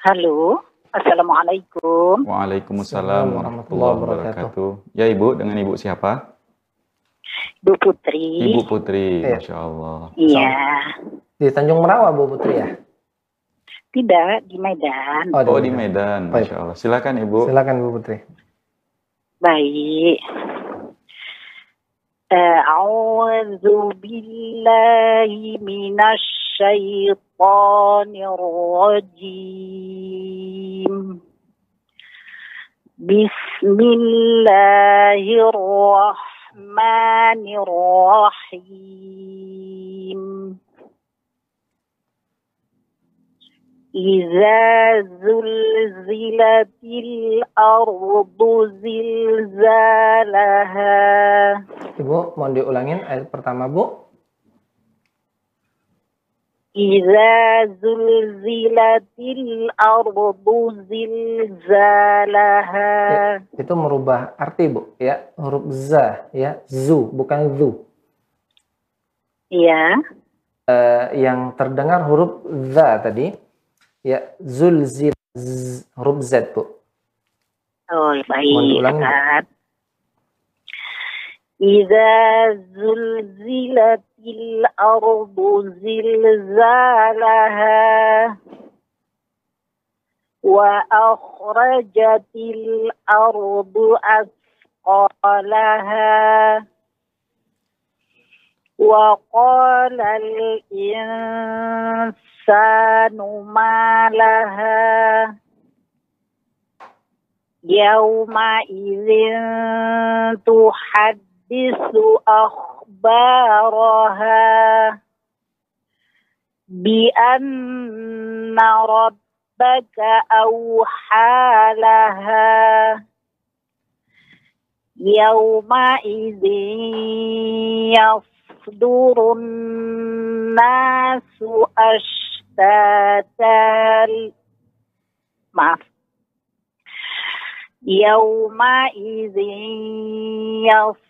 Halo, Assalamualaikum. Waalaikumsalam warahmatullahi wabarakatuh. Ya Ibu, dengan Ibu siapa? Bu Putri. Ibu Putri, Iya. Masya Allah. Iya. Di Tanjung Merawa Bu Putri ya. Tidak, di Medan. Oh, Oh, di Medan. Masya Allah. Silakan Ibu. Silakan Bu Putri. Baik. A'udzu billahi minasy syaithanir rajim. Bismillahirrahmanirrahim. إذا زلزلت الأرض زلزالها Ibu, mohon diulangin ayat pertama, Bu. إذا زلزلت الأرض زلزالها Itu merubah arti, Bu, ya. Huruf za, ya. Zu, bukan zu. Ya, Eh, yang terdengar huruf za tadi, ya. Zulzil, z, huruf z, Bu. oh Mohon baik. diulangi, Bu. Ustaz. الأرض زلزالها وأخرجت الأرض أثقالها. وقال الإنسان ما لها يومئذ تحدث أخبارها بأن ربك أوحى لها يومئذ يصدر الناس أشتاتا maaf يومئذ يصدر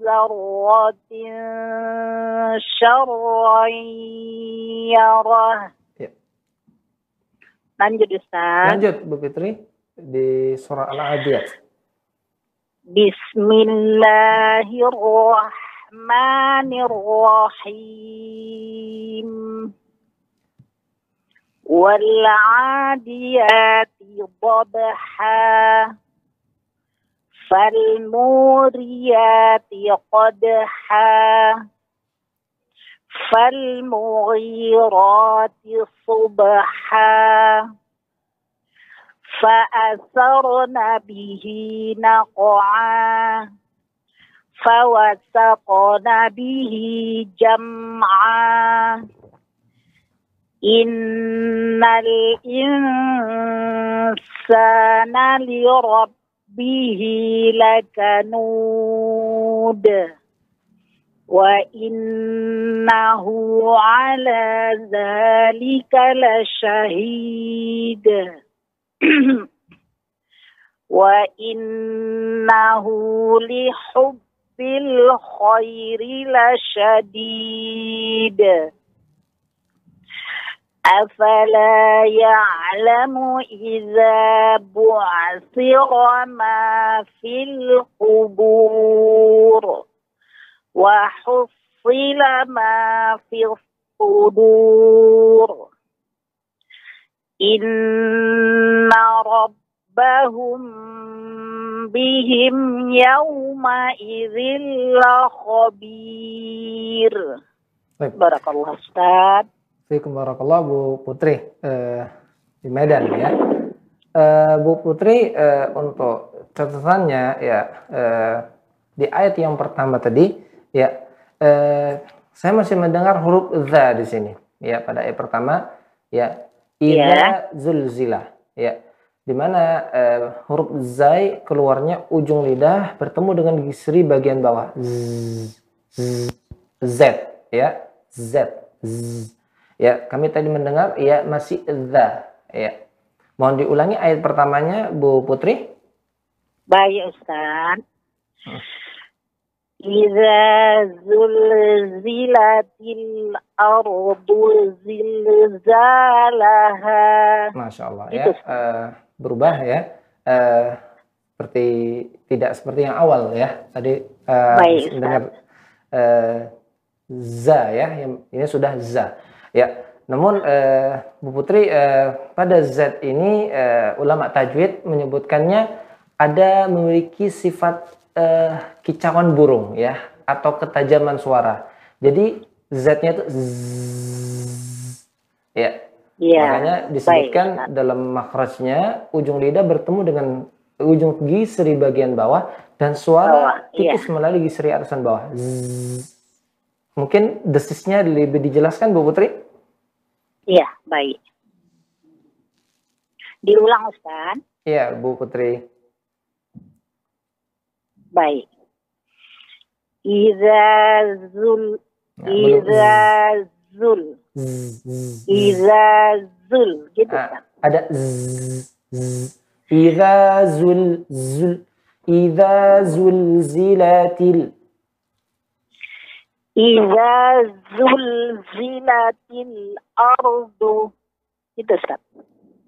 ذرة شرا يره Ya. Lanjut Ustaz. Lanjut, Bu Fitri. Di surah Al-Adiyat. Bismillahirrahmanirrahim. والعاديات ضبحا فالموريات قدحا فالمغيرات صبحا. فأثرن به نقعا فوسقن به جمعا. إن الإنسان لربه لكنود وإنه على ذلك لشهيد. وإنه لحب الخير لشديد. أفلا يعلم إذا بعثر ما في القبور وحصل ما في الصدور. إن ربهم بهم يومئذ لخبير. Baik. بارك الله أستاذ Assalamualaikum warahmatullahi Bu Putri eh, di Medan ya. Eh, Bu Putri eh, untuk catatannya ya eh, di ayat yang pertama tadi ya eh, saya masih mendengar huruf za di sini ya pada ayat pertama ya ida zulzila ya di mana eh, huruf zai keluarnya ujung lidah bertemu dengan gisri bagian bawah z, z, z ya z, z. Ya, kami tadi mendengar ya masih za ya. Mohon diulangi ayat pertamanya Bu Putri. Baik Ustaz. Iza zulzilatil ardu zilzalaha. Masya Allah ya. Eh, berubah ya. Eh, seperti tidak seperti yang awal ya. Tadi eh, Baik, Ustaz. dengar eh, za ya. Yang ini sudah za. Ya. Namun eh, Bu Putri eh, pada zat ini eh, ulama tajwid menyebutkannya ada memiliki sifat eh, kicauan burung ya atau ketajaman suara. Jadi zatnya itu zzz. ya Ya. Makanya disebutkan dalam makrajnya ujung lidah bertemu dengan ujung gisri bagian bawah dan suara iya. tipis melalui gisri atasan bawah. Zzz. Mungkin desisnya lebih dijelaskan Bu Putri? Iya, baik. Diulang Ustaz. Iya, Bu Putri. Baik. Iza zul belum. Iza zul. Iza zul gitu Ah, ada zzz, zzz. Idza zul zul zulzilatil Iza zulzilatil ardu itu Ustaz.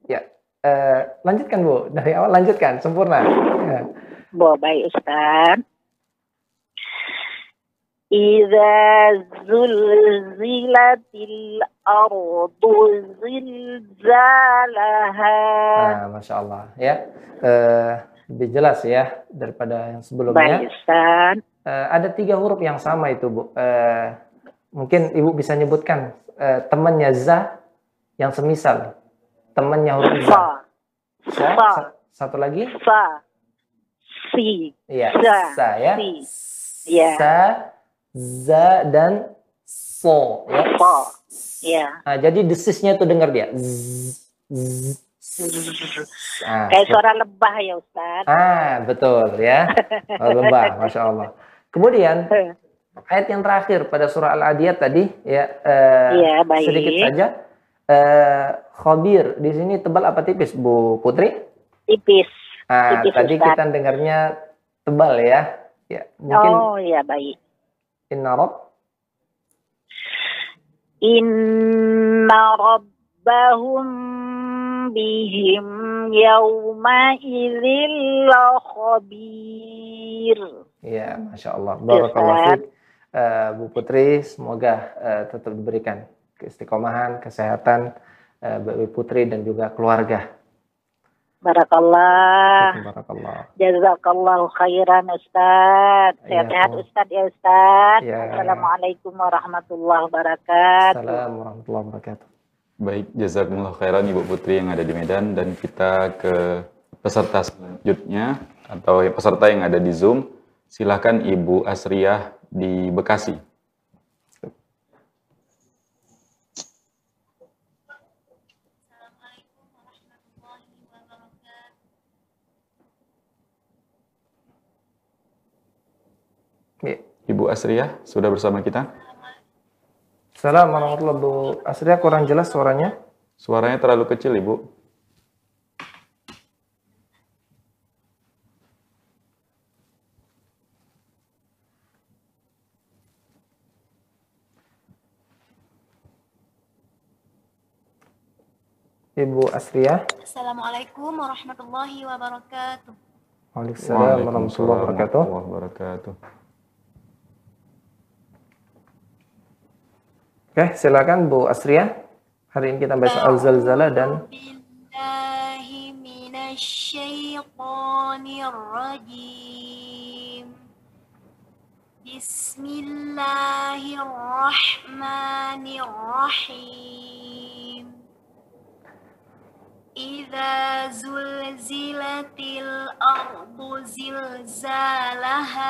Ya, eh, lanjutkan Bu. Dari awal lanjutkan, sempurna. Ya. Bo, baik Ustaz. Iza zulzilatil ardu zilzalaha. Nah, Masya Allah. Ya, eh, lebih jelas ya daripada yang sebelumnya. Baik Ustaz. Eh, ada tiga huruf yang sama itu, Bu. Eh, mungkin Ibu bisa nyebutkan eh, temannya za yang semisal. Temannya huruf za. Sa, sa- satu lagi? Fa. Si. Iya, Za, sa ya. si. Iya. Sa, za dan so ya. Fa. Ya. Nah, jadi desisnya tuh dengar dia. Zzz, zzz. Nah, Kayak suara lebah ya Ustaz. Ah, betul ya. Oh, lebah, masya Allah. Kemudian ayat yang terakhir pada surah Al-Adiyat tadi ya eh, Iya, baik. sedikit saja. Eh, khabir di sini tebal apa tipis, Bu Putri? Tipis. Ah, Tipis, tadi Ustaz. kita dengarnya tebal ya. Ya, mungkin Oh, ya baik. inna rabb Inna rabbahum bihim yawma idzil khabir. Ya, masya Allah. Barakallah Ustaz. fiik. Eh, Bu Putri, semoga eh, tetap diberikan keistiqomahan, kesehatan eh, bagi Putri dan juga keluarga. Barakallah. Barakallah. Jazakallahu khairan Ustaz. Sehat-sehat Iya, Ustaz ya Ustaz. Ya. Assalamualaikum warahmatullahi wabarakatuh. Assalamualaikum warahmatullahi wabarakatuh. Baik, jazakumullah khairan Ibu Putri yang ada di Medan dan kita ke peserta selanjutnya atau peserta yang ada di Zoom. Silakan Ibu Asriyah di Bekasi. Ibu Asriyah sudah bersama kita? Assalamualaikum warahmatullahi wabarakatuh. Bu Asria kurang jelas suaranya. Suaranya terlalu kecil, Ibu. Ibu Asria. Assalamualaikum warahmatullahi wabarakatuh. Waalaikumsalam warahmatullahi wabarakatuh. warahmatullahi wabarakatuh. Oke, silakan Bu Asria. Hari ini kita baca Al-Zalzalah dan Bismillahirrahmanirrahim. Idza zulzilatil ardu zilzalaha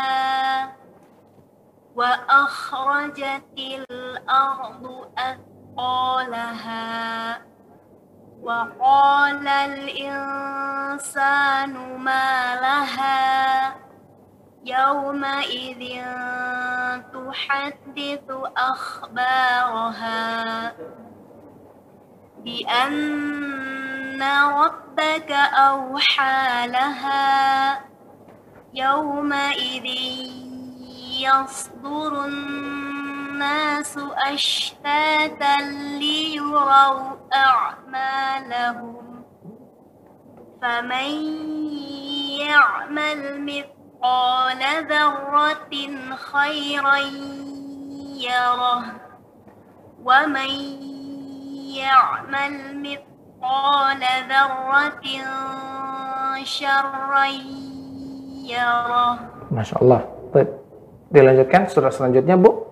wa akhrajatil الأرض أثقالها وقال الإنسان ما لها يومئذ تحدث أخبارها بأن ربك أوحى لها يومئذ يصدر الناس أشتاتا ليروا أعمالهم فمن يعمل مثقال ذرة خيرا يره ومن يعمل مثقال ذرة شرا يره Masya Allah. Baik. Dilanjutkan surah selanjutnya, Bu.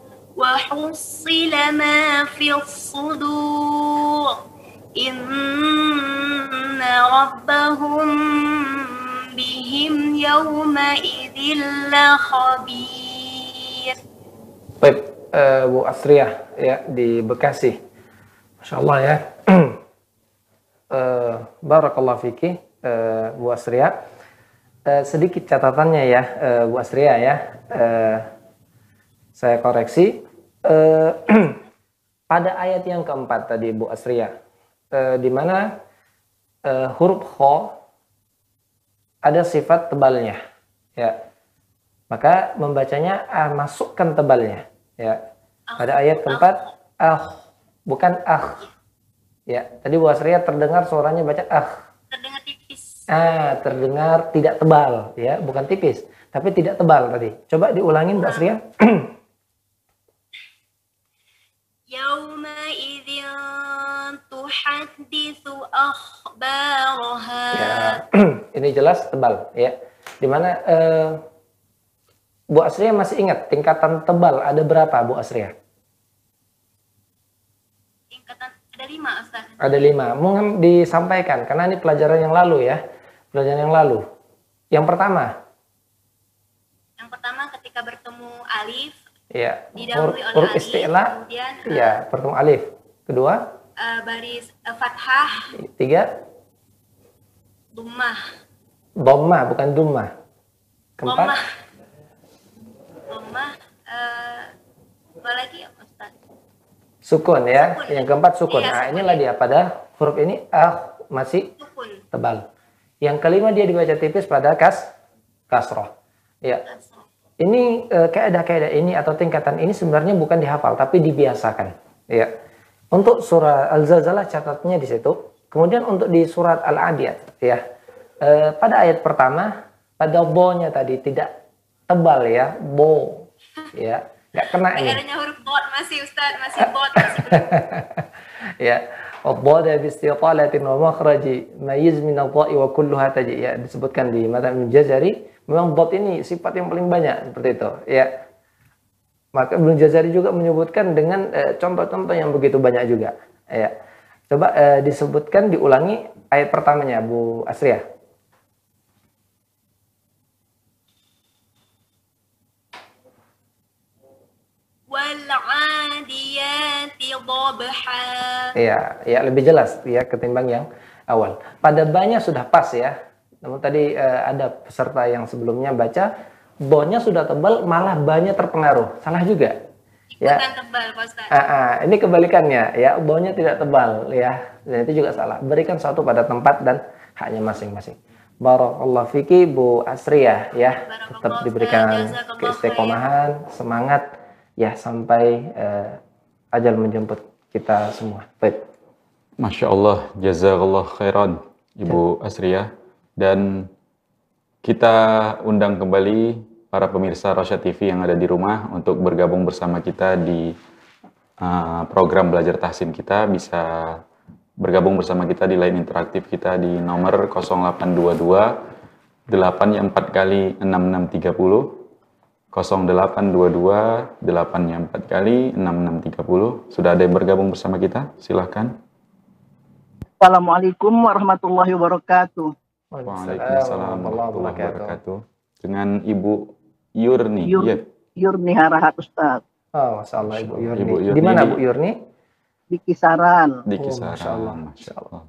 وحصل ما في الصدور إن ربهم بهم يومئذ لخبير Baik, eh, Bu Asriyah ya di Bekasi. Masya Allah ya. Eh, Barakallah Fiki, eh, Bu Asriyah. Eh, sedikit catatannya ya, eh, Bu Asriyah ya. Eh, saya koreksi. Eh, pada ayat yang keempat tadi Bu Asriyah, eh, di mana eh, huruf kho ada sifat tebalnya, ya. Maka membacanya ah, masukkan tebalnya, ya. Pada ayat keempat, ah, bukan ah. Ya, tadi Bu Asria terdengar suaranya baca ah. terdengar tipis Ah, terdengar tidak tebal, ya, bukan tipis, tapi tidak tebal tadi. Coba diulangin Bu Asria. أخبارها Ya, ini jelas tebal, ya. Dimana eh, Bu Asria masih ingat tingkatan tebal ada berapa Bu Asria? tingkatan ada lima Ustaz Ada lima. Mungkin disampaikan karena ini pelajaran yang lalu ya, pelajaran yang lalu. Yang pertama, yang pertama ketika bertemu alif ya didahului huruf, oleh huruf alif isti'la, kemudian ya bertemu alif. Kedua, eh, baris eh, fathah tiga, dummah dhamma bukan dumma. Keempat, Dhammah. Dhammah, eh, apa lagi ya Ustaz? sukun ya. Sukun. Yang keempat sukun. Iya, Nah, sukun. inilah dia pada huruf ini ah masih Sukun. tebal. Yang kelima dia dibaca tipis pada kas kasroh. Ya, ini eh, kaidah-kaidah ini atau tingkatan ini sebenarnya bukan dihafal tapi dibiasakan. Ya. Untuk surah Al-Zalzalah catatnya di situ. Kemudian untuk di surat Al-Adiyat ya. eh, pada ayat pertama pada bo-nya tadi tidak tebal ya, bo. Ya, nggak kena ini. PR-nya huruf bot masih Ustaz, masih bot masih ya bi istiqalatin wa makhraji mayiz min adha'i wa kulluha taji ya disebutkan di matan Jazari memang bot ini sifat yang paling banyak seperti itu ya maka Ibnu Jazari juga menyebutkan dengan eh, contoh-contoh yang begitu banyak juga. Ya. Coba eh, disebutkan diulangi ayat pertamanya Bu Asria Wal'adiyati dhabha. ya ya lebih jelas ya ketimbang yang awal. Pada banyak sudah pas ya. Namun tadi eh, ada peserta yang sebelumnya baca bonya sudah tebal malah banyak terpengaruh. Salah juga. Ya. Tebal Pak Ustaz. Ah, ini kebalikannya ya. Baunya tidak tebal ya. Dan itu juga salah. Berikan suatu pada tempat dan haknya masing-masing. Barakallahu fiki Bu Asriyah ya tetap Barakallahu diberikan keistiqomahan semangat ya sampai eh, ajal menjemput kita semua. Baik. Masya Allah, jazakallah khairan Ibu Asriyah. Dan Kita undang kembali para pemirsa Rosya TV yang ada di rumah untuk bergabung bersama kita di uh, program belajar tahsin kita. Bisa bergabung bersama kita di line interaktif kita di nomor 0822 8 4 kali 6630 0822 8-nya 4 kali 6630. Sudah ada yang bergabung bersama kita? Silahkan. Assalamualaikum warahmatullahi wabarakatuh. Waalaikumsalam warahmatullahi wabarakatuh. Dengan Ibu Yurni. Yur, yeah. Yurni Harahat Ustaz. Ah, oh, Masya Allah Ibu Yurni. Ibu Yurni. Di mana Bu Yurni? Di Kisaran. Di oh, Kisaran. Oh, Masya Allah. Masya Allah.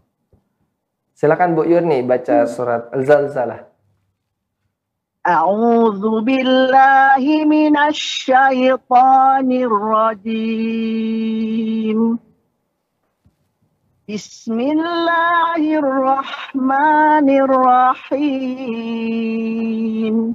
Silakan Bu Yurni baca hmm. surat Al-Zalzalah. A'udzu billahi minasy syaithanir rajim. Bismillahirrahmanirrahim.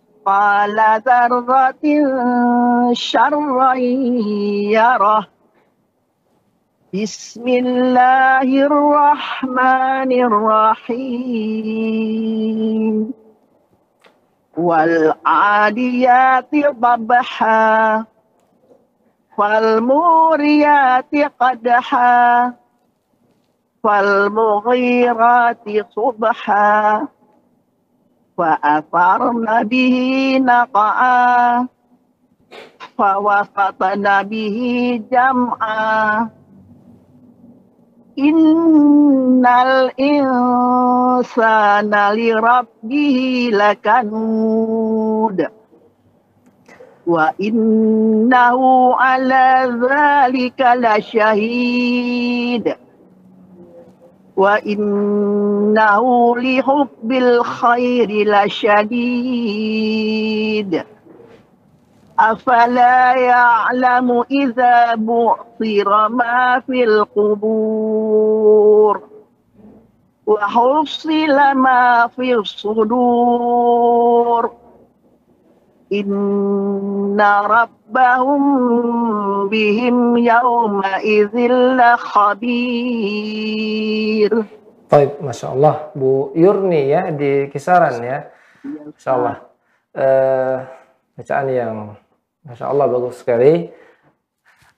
ذرة شرا يره. بسم الله الرحمن الرحيم. والعاديات ضبحا. فالموريات قدحا. فالمغيرات صبحا. فأثرن به نقعا فوسطن به جمعا إن الإنسان لربه لكنود وإنه على ذلك لشهيد وإنه لحب الخير لشديد. أفلا يعلم إذا بعثر ما في القبور وحصل ما في الصدور. إن ربهم بهم يومئذ لخبير Baik, Masya Allah. Bu Yurni ya di kisaran ya. Masya Allah. Eh, bacaan yang Masya Allah bagus sekali.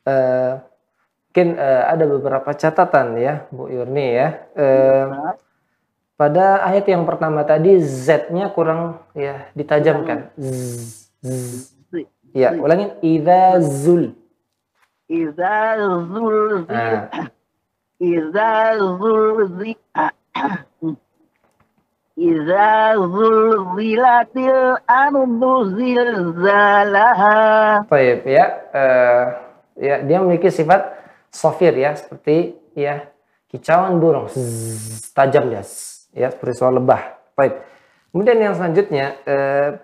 Eh, mungkin eh, ada beberapa catatan ya Bu Yurni ya. Eh, pada ayat yang pertama tadi Z-nya kurang ya ditajamkan. Z, z. Hmm. Iya, ulangin idza zul. Idza zul ah. Idza zul Idza zulzilatil anu zilzalaha. Baik ya. Uh, ya dia memiliki sifat sofir ya seperti ya kicauan burung zzz, tajam ya ya seperti suara lebah. Baik. Kemudian yang selanjutnya uh,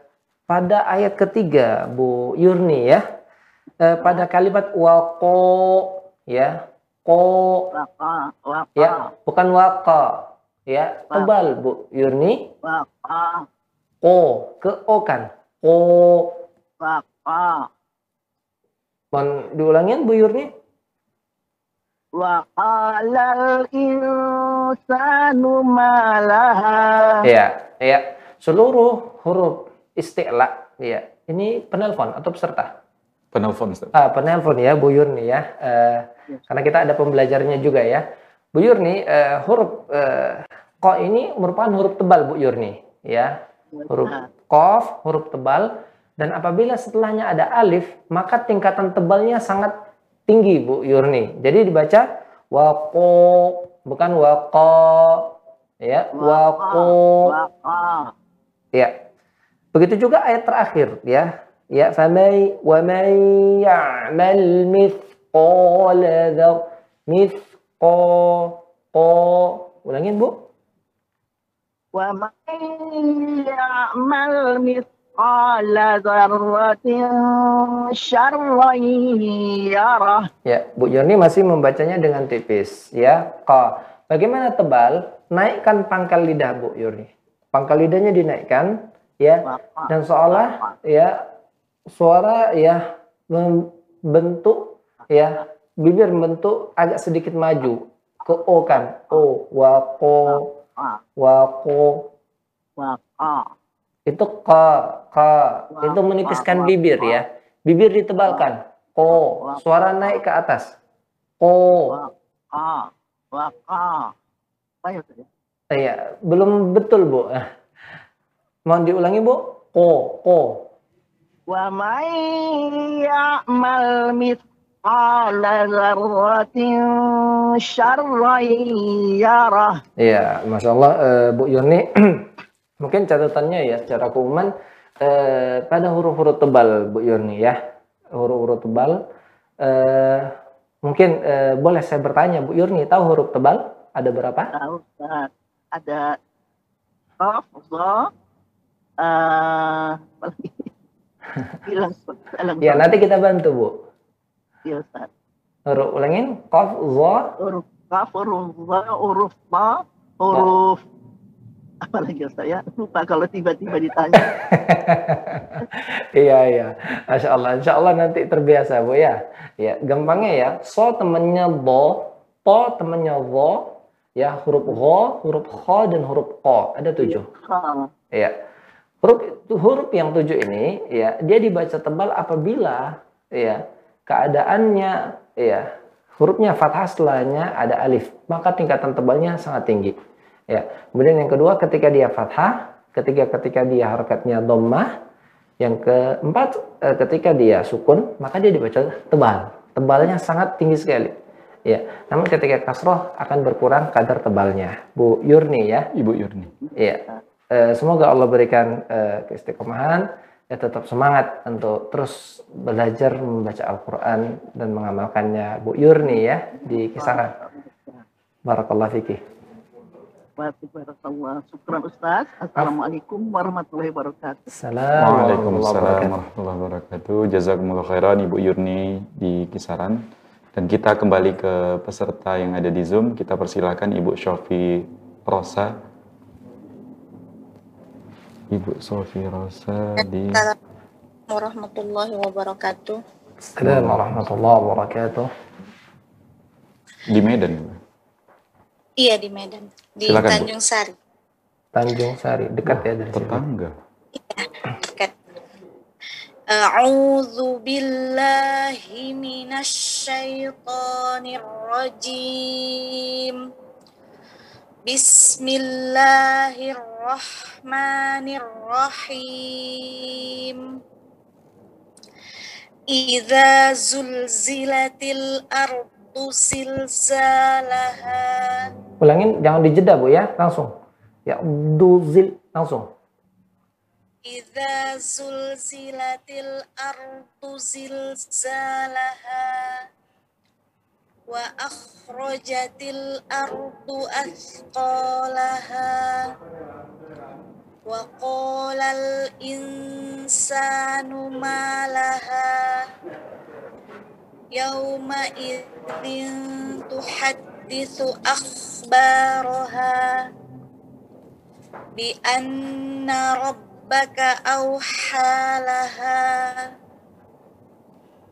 pada ayat ketiga Bu Yurni ya eh, pada kalimat wako ya ko waka, waka. ya bukan waka ya waka. tebal Bu Yurni waka. ko ke o kan ko waka Mohon diulangin Bu Yurni Waqalal insanu malaha. Ya, ya. Seluruh huruf isti'la, ya. Ini penelpon atau peserta? Penelpon, Ustaz. Ah, penelpon ya, Bu Yurni ya. Eh, karena kita ada pembelajarnya juga ya. Bu Yurni, eh, huruf eh, ko ini merupakan huruf tebal Bu Yurni, ya. Huruf kof, huruf tebal. Dan apabila setelahnya ada alif, maka tingkatan tebalnya sangat tinggi, Bu Yurni. Jadi dibaca waqo, bukan waqo. Ya. Waqa. Ya. Begitu juga ayat terakhir ya. Ya, famai wa man ya'mal mithqala dzar mithqa qa ulangin Bu. Wa man ya'mal mithqala dzarratin syarran yarah. Ya, Bu Joni masih membacanya dengan tipis ya. Qa. Bagaimana tebal? Naikkan pangkal lidah Bu yuri Pangkal lidahnya dinaikkan, ya. Dan seolah ya suara ya membentuk ya bibir membentuk agak sedikit maju. Ke o kan? O waqo Waqa. itu ka ka. Itu menipiskan bibir ya. Bibir ditebalkan. Ko. Suara naik ke atas. Ko. Ya iya belum betul bu Mohon diulangi, Bu. Ko, ko. Wa may ya'mal mithqala dzarratin syarran yarah. Iya, Masya Allah, uh, Bu Yoni. mungkin catatannya ya secara keumuman eh, pada huruf-huruf tebal Bu Yurni ya huruf-huruf tebal eh, mungkin boleh saya bertanya Bu Yurni tahu huruf tebal ada berapa tahu ada qaf lagi? Bilang Ya, nanti kita bantu, Bu. ya Ustaz. Huruf ulangin, qaf, dha, huruf qaf huruf dha huruf ta huruf apa lagi Ustaz? Ya lupa kalau tiba-tiba ditanya. Iya iya, masya Allah, insya Allah nanti terbiasa bu ya. Ya gampangnya ya, so temennya bo, po temennya vo, ya huruf go, huruf kho dan huruf ko ada tujuh. Ha, Ya huruf huruf yang tujuh ini ya dia dibaca tebal apabila ya keadaannya ya hurufnya fathah setelahnya ada alif maka tingkatan tebalnya sangat tinggi. Ya kemudian yang kedua ketika dia fathah, ketika ketika dia harakatnya dhammah yang keempat, eh, ketika dia sukun, maka dia dibaca tebal. Tebalnya sangat tinggi sekali. Ya, namun ketika kasroh akan berkurang kadar tebalnya. Bu Yurni ya. Ibu Yurni. Ya. Eh, semoga Allah berikan eh, keistiqomahan, ya tetap semangat untuk terus belajar membaca Al-Qur'an dan mengamalkannya. Bu Yurni ya di kisaran. Barakallah fikih. Barakallah. Syukran Ustaz. Assalamualaikum warahmatullahi wabarakatuh. Assalamualaikum warahmatullahi Waalaikumsalam wabarakatuh. warahmatullahi wabarakatuh. Jazakumullah khairan Ibu Yurni di kisaran. Dan kita kembali ke peserta yang ada di Zoom. Kita persilakan Ibu Shofi Rosa. Ibu Sofi Rosa di Assalamualaikum warahmatullahi wabarakatuh. Assalamualaikum warahmatullahi wabarakatuh. di Medan. Iya di Medan, di Silakan, Bu. Tanjung Sari. Tanjung Sari, dekat ya dari sini. Tetangga. Dekat. A'udzu billahi minasyaitonir rajim. Bismillahirrahmanirrahim. Iza zulzilatil ardu zilzalaha. Ulangin jangan dijeda Bu ya, langsung. Ya, duzil langsung. Iza zulzilatil ardu zilzalaha wa akhrajatil ardu asqalaha wa qalal insanu malaha. Yauma idzin tuhaddithu akhbaraha. Bi anna rabbaka awhalaha.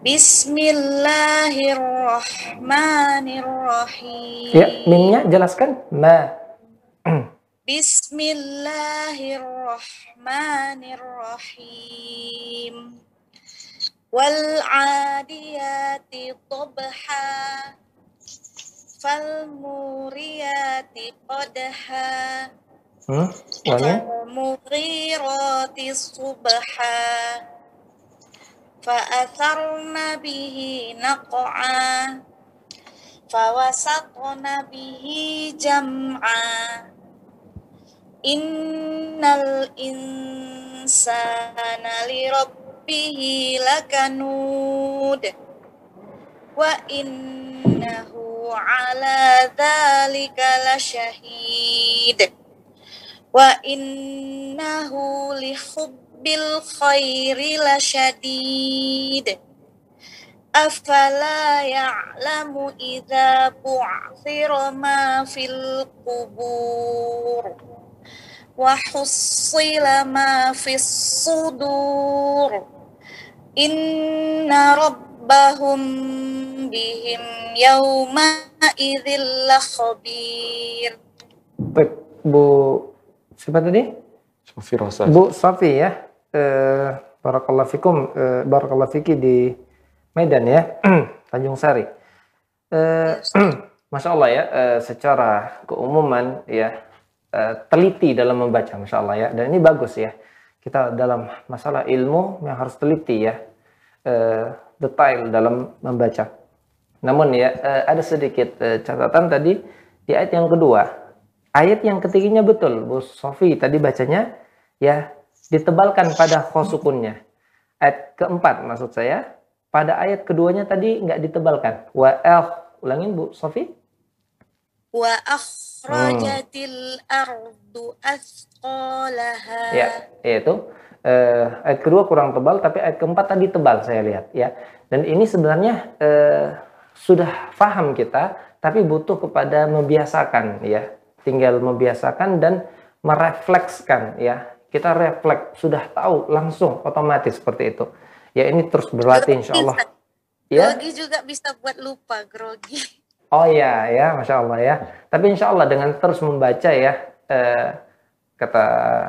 Bismillahirrahmanirrahim. Ya, mimnya jelaskan. Ma. Bismillahirrahmanirrahim. Wal adiyati tubha. fal muriyati qadha. Hmm, mughirati subha. فأثرن به نقعا فوسطن به جمعا إن الإنسان لربه لكنود وإنه على ذلك لشهيد وإنه لحب الخير لشديد أفلا يعلم إذا بعثر ما في القبور وحصل ما في الصدور إن ربهم بهم يومئذ لخبير Baik, Bu siapa tadi? Sofi Rosa. Bu Safi ya. Eh, barakallahu fikum, eh, barakallahu fiki di Medan ya, Tanjung Sari. Eh, Masya Allah ya, eh, secara keumuman ya, eh, teliti dalam membaca, Masya Allah ya. Dan ini bagus ya. Kita dalam masalah ilmu yang harus teliti ya, eh, detail dalam membaca. Namun ya, eh, ada sedikit eh, catatan tadi di ayat yang kedua. Ayat yang ketiganya betul, Bu Sofi tadi bacanya ya ditebalkan pada khosukunnya. Ayat keempat maksud saya, pada ayat keduanya tadi nggak ditebalkan. Wa el ulangin Bu Sofi. Wa hmm. akhrajatil hmm. ardu asqalaha. Ya, yaitu eh, ayat kedua kurang tebal tapi ayat keempat tadi tebal saya lihat ya. Dan ini sebenarnya eh, sudah paham kita tapi butuh kepada membiasakan ya. Tinggal membiasakan dan merefleksikan ya kita refleks, sudah tahu langsung otomatis seperti itu. Ya ini terus berlatih insya Allah. Ya. Grogi juga bisa buat lupa grogi. Oh ya, ya, masya Allah ya. Tapi insya Allah dengan terus membaca ya, eh, kata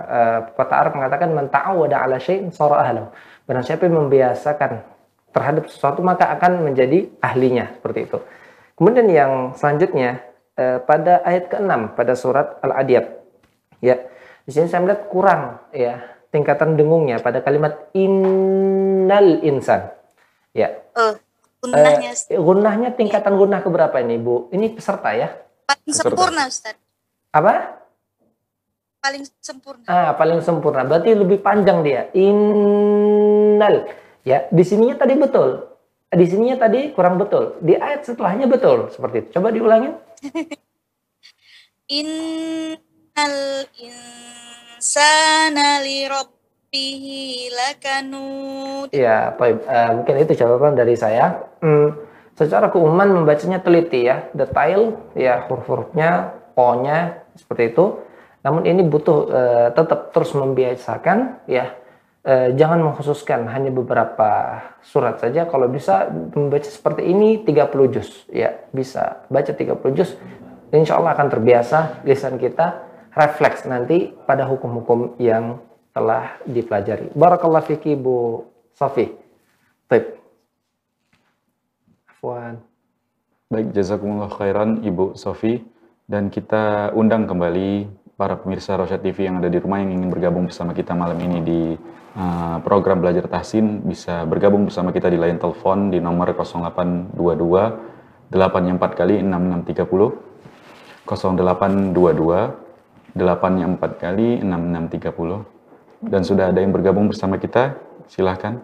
eh, kata Arab mengatakan menta'awada ala syai'in sara ahlahu. Barang siapa yang membiasakan terhadap sesuatu maka akan menjadi ahlinya seperti itu. Kemudian yang selanjutnya eh, pada ayat ke-6 pada surat Al-Adiyat. Ya. Di sini saya melihat kurang ya tingkatan dengungnya pada kalimat innal insan. Ya. Gunanya Eh, gunnahnya tingkatan gunnah keberapa ini, Bu? Ini peserta ya? paling sempurna Ustaz. Apa? Paling sempurna. Ah, paling sempurna. Berarti lebih panjang dia. Innal. Ya, di sininya tadi betul. Di sininya tadi kurang betul. Di ayat setelahnya betul. Seperti itu. Coba diulangin. Innal insana li rabbihi lakanud. Ya, baik. Eh, mungkin itu catatan dari saya. Hmm, secara keumuman membacanya teliti ya, detail ya huruf-hurufnya, po-nya seperti itu. Namun ini butuh eh, tetap terus membiasakan ya. Eh, jangan mengkhususkan hanya beberapa surat saja. Kalau bisa membaca seperti ini 30 juz ya, bisa baca 30 juz. Insya Allah akan terbiasa lisan kita refleks nanti pada hukum-hukum yang telah dipelajari. Barakallah fiki Bu Safi. Baik. Afwan. Baik, jazakumullah khairan Ibu Sofi. Dan kita undang kembali para pemirsa Rosyad TV yang ada di rumah yang ingin bergabung bersama kita malam ini di uh, program Belajar Tahsin bisa bergabung bersama kita di line telepon di nomor 0822 8 4 kali 6630 0822 8 nya 4 kali, 6, 6, 30. Dan sudah ada yang bergabung bersama kita, silahkan.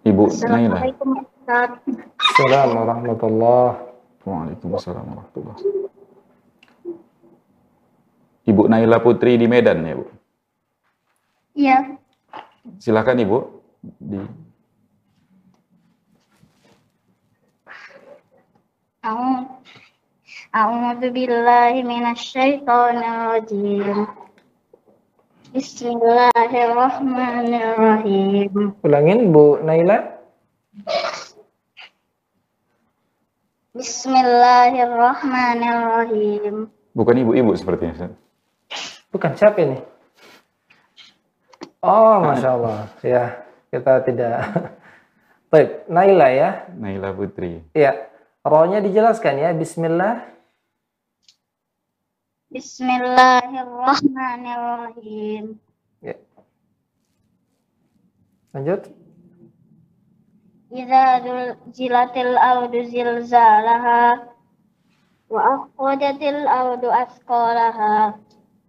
Ibu Naila. Assalamualaikum warahmatullahi Waalaikumsalam warahmatullahi Ibu Naila Putri di Medan ya, Bu? Iya. Silahkan Ibu. Di... Oh. A'udzu billahi minasyaitonir rajim. Bismillahirrahmanirrahim. Ulangin Bu Naila. Bismillahirrahmanirrahim. Bukan ibu-ibu sepertinya. Bukan siapa ini? Oh, masya Allah. Ya, kita tidak. Baik, Naila ya. Naila Putri. Ya, rohnya dijelaskan ya. Bismillah. Bismillahirrahmanirrahim. Ya. Lanjut. Idza zilatil audu zilzalaha wa akhrajatil audu asqalaha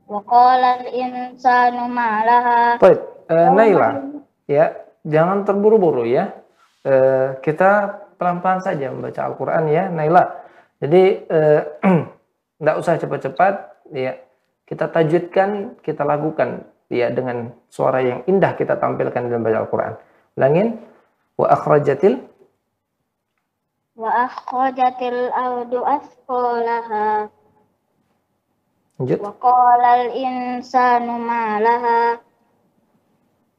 wa qala al-insanu malaha. Baik, uh, Naila, ya, jangan terburu-buru ya. Uh, kita pelan-pelan saja membaca Al-Qur'an ya, Naila. Jadi eh, tidak usah cepat-cepat, ya kita tajwidkan, kita lakukan ya dengan suara yang indah kita tampilkan dalam baca Al-Qur'an. Ulangin wa akhrajatil wa akhrajatil ardu asqalaha Lanjut. Wa qalal insanu ma laha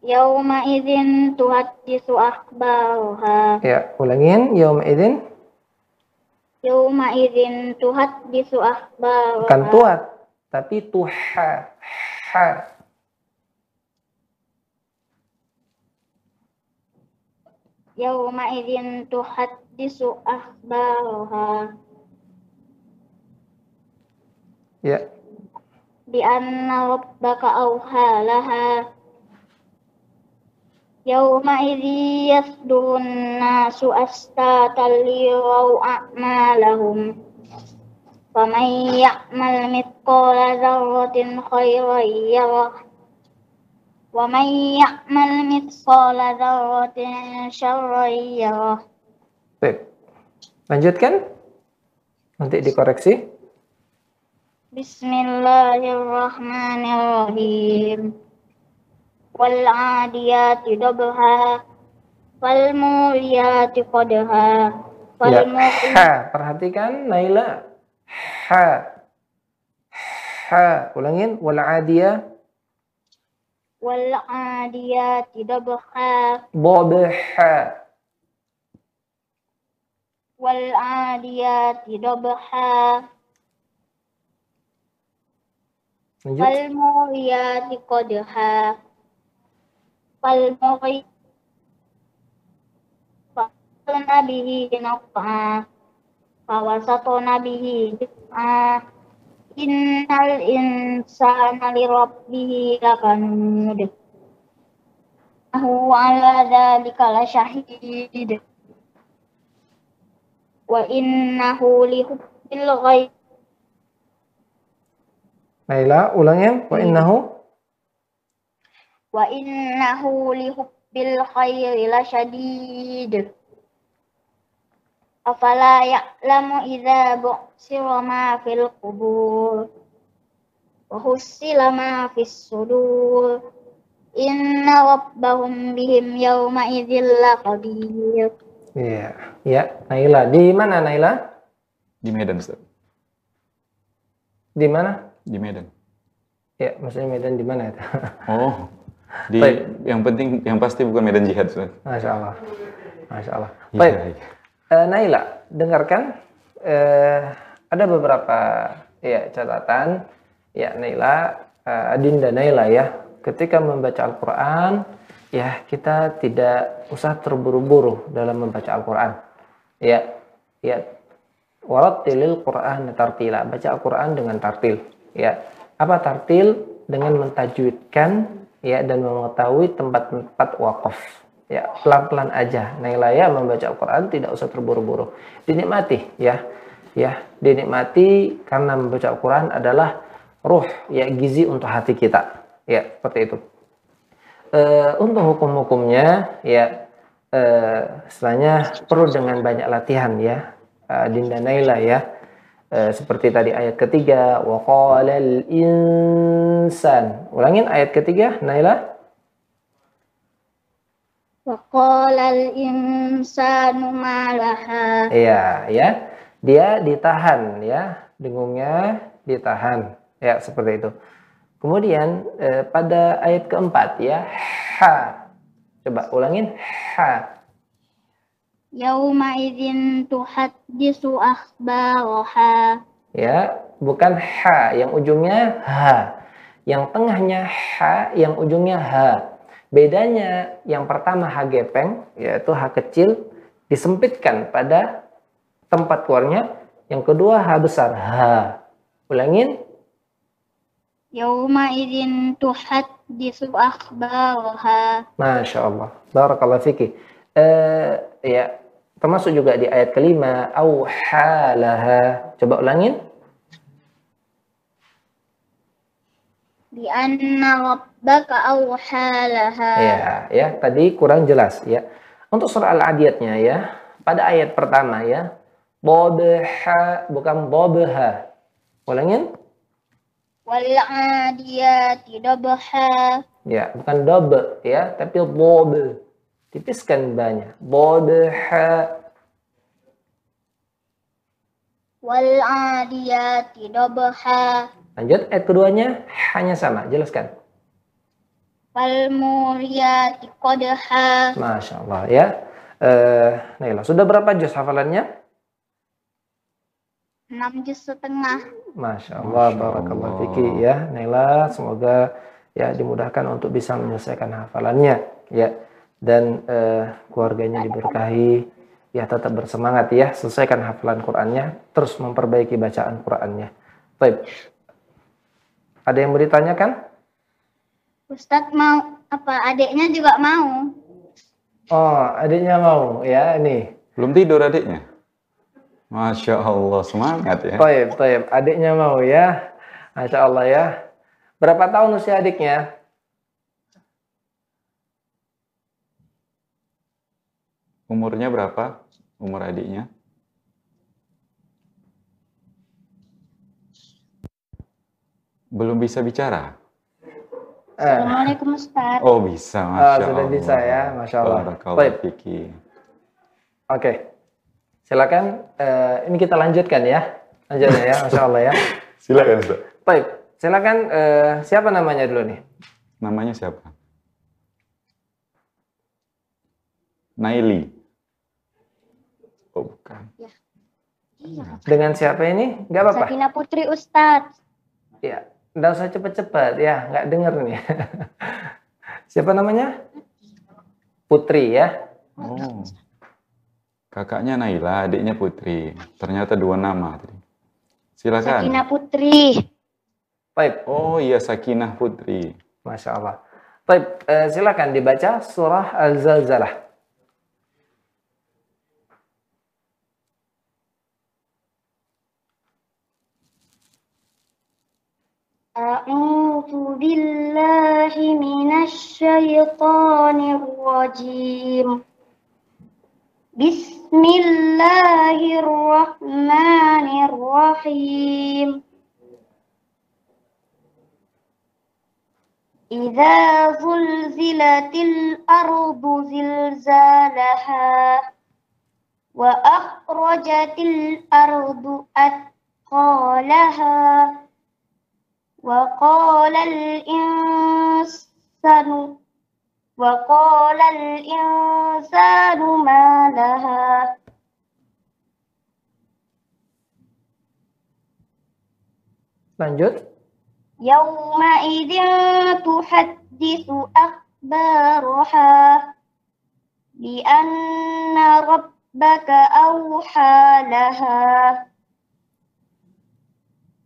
Yauma idzin tuhaddisu akhbaruha. Ya, ulangin yauma idzin. Yauma idzin tuhaddisu akhbaruha. Kan tuhat, tapi tuha, ha. Yauma idzin tuhaddisu akhbaruha. Ya. Bi anna rabbaka awha laha. Yauma idhi yasdurun nasu astatan liyau a'malahum. فمن يعمل مثقال ذرة خيرا يره ومن يعمل مثقال ذرة شرا يره baik. Lanjutkan. Nanti dikoreksi. بسم الله الرحمن الرحيم والعاديات ضبحا فالموريات قدحا Ya, فالمغ- ha. Perhatikan Naila. ha ha ulangin. Wal adiya wal adiya tidak dabha wal adiya tidak wal muriyati qadha wal muriyati nabihi nafha Ah, wasato nabihi uh, ah, innal insana li rabbihi lakanud hu ala dhalika la syahid wa innahu li hubbil ghaib. Naila ulang ya. wa innahu? Wa innahu li hubbil khairi lasyadid Afala ya'lamu idza bu'sira ma fil qubur wa husila ma fis sudur inna rabbahum bihim yawma idzil laqadir. Iya, ya, Naila. Di mana Naila? Di Medan, Ustaz. Di mana? Di Medan. Ya, maksudnya Medan di mana itu? oh. Di Baik. yang penting yang pasti bukan Medan Jihad, Ustaz. Masya Allah. Masya Allah. Iya, baik. Ya, ya. Eh, Naila, dengarkan. Eh, ada beberapa ya catatan. Ya, Naila, eh, Adinda Naila ya. Ketika membaca Al-Quran, ya kita tidak usah terburu-buru dalam membaca Al-Quran. Ya, ya. Warattilil Quran tartila. Baca Al-Quran dengan tartil. Ya, apa tartil? Dengan mentajwidkan ya dan mengetahui tempat-tempat wakaf. Ya, pelan-pelan aja. Naila ya membaca Al-Quran tidak usah terburu-buru. Dinikmati ya. Ya, dinikmati karena membaca Al-Quran adalah ruh ya gizi untuk hati kita. Ya, seperti itu. Eh, untuk hukum-hukumnya ya eh, istilahnya perlu dengan banyak latihan ya. Eh, Dinda Naila ya. Eh, seperti tadi ayat ketiga wa qalal insan. Ulangin ayat ketiga Naila. Waqalal insanu malaha. Iya, ya. Dia ditahan ya, dengungnya ditahan. Ya, seperti itu. Kemudian eh, pada ayat keempat ya, ha. Coba ulangin ha. Yauma tuhat tuhaddisu akhbaraha. Ya, bukan ha yang ujungnya ha. Yang tengahnya ha, yang ujungnya ha Bedanya yang pertama ha gepeng yaitu ha kecil disempitkan pada tempat keluarnya. Yang kedua ha besar ha. Ulangin Yauma idzin tuhaddisu akhbaraha. Masya Allah. Barakallah fikih. Eh, ya, termasuk juga di ayat kelima. Auhalaha. Coba ulangin. Bi anna rabbaka awhalaha. Ya, ya, tadi kurang jelas ya. Untuk surah Al-Adiyatnya ya, pada ayat pertama ya, Bobeha, bukan bobeha. Ulangin. Adiyati dabha. Ya, bukan dobe ya, tapi bobe. Tipiskan banyak. Bobeha. Adiyati dabha. Lanjut, ayat keduanya hanya sama, jelaskan. Wal muriyati qadha. Masya Allah ya. Eh, Naila, sudah berapa juz hafalannya? 6 juz setengah. Masya Allah, Masya barakallah Allah. Fiki ya. Naila, semoga ya dimudahkan untuk bisa menyelesaikan hafalannya ya. Dan eh, keluarganya diberkahi, ya tetap bersemangat ya. Selesaikan hafalan Qur'annya, terus memperbaiki bacaan Qur'annya. Baik. Ada yang mau ditanyakan? Ustadz mau apa? Adiknya juga mau. Oh, adiknya mau ya ini. Belum tidur adiknya? Masya Allah, semangat ya. Taib, taib. Adiknya mau ya. Masya Allah ya. Berapa tahun usia adiknya? Umurnya berapa? Umur adiknya? Belum bisa bicara? Assalamualaikum Ustadz. Oh bisa, ah, Masya sudah Allah. bisa ya, Masya Allah. Baik, oke. Silakan. eh, ini kita lanjutkan ya. Lanjutnya ya, Masya Allah ya. Silakan Ustaz. Baik, silakan. eh, siapa namanya dulu nih? Namanya siapa? Naili. Oh bukan. Dengan siapa ini? Gak apa-apa. Sakina Putri Ustadz. Ya, nggak usah cepet-cepet ya, nggak denger nih. siapa namanya? Putri ya. Oh. Kakaknya Naila, adiknya Putri. Ternyata dua nama tadi. Silakan. Sakina Putri. Baik, Oh iya Sakinah Putri. Masya Allah. Baik, eh, silakan dibaca surah Al-Zalzalah. أعوذ بالله من الشيطان الرجيم. بسم الله الرحمن الرحيم. إذا زلزلت الأرض زلزالها وأخرجت الأرض أثقالها وقال الإنسان وقال الإنسان ما لها Lanjut. يومئذ تحدث أخبارها بأن ربك أوحى لها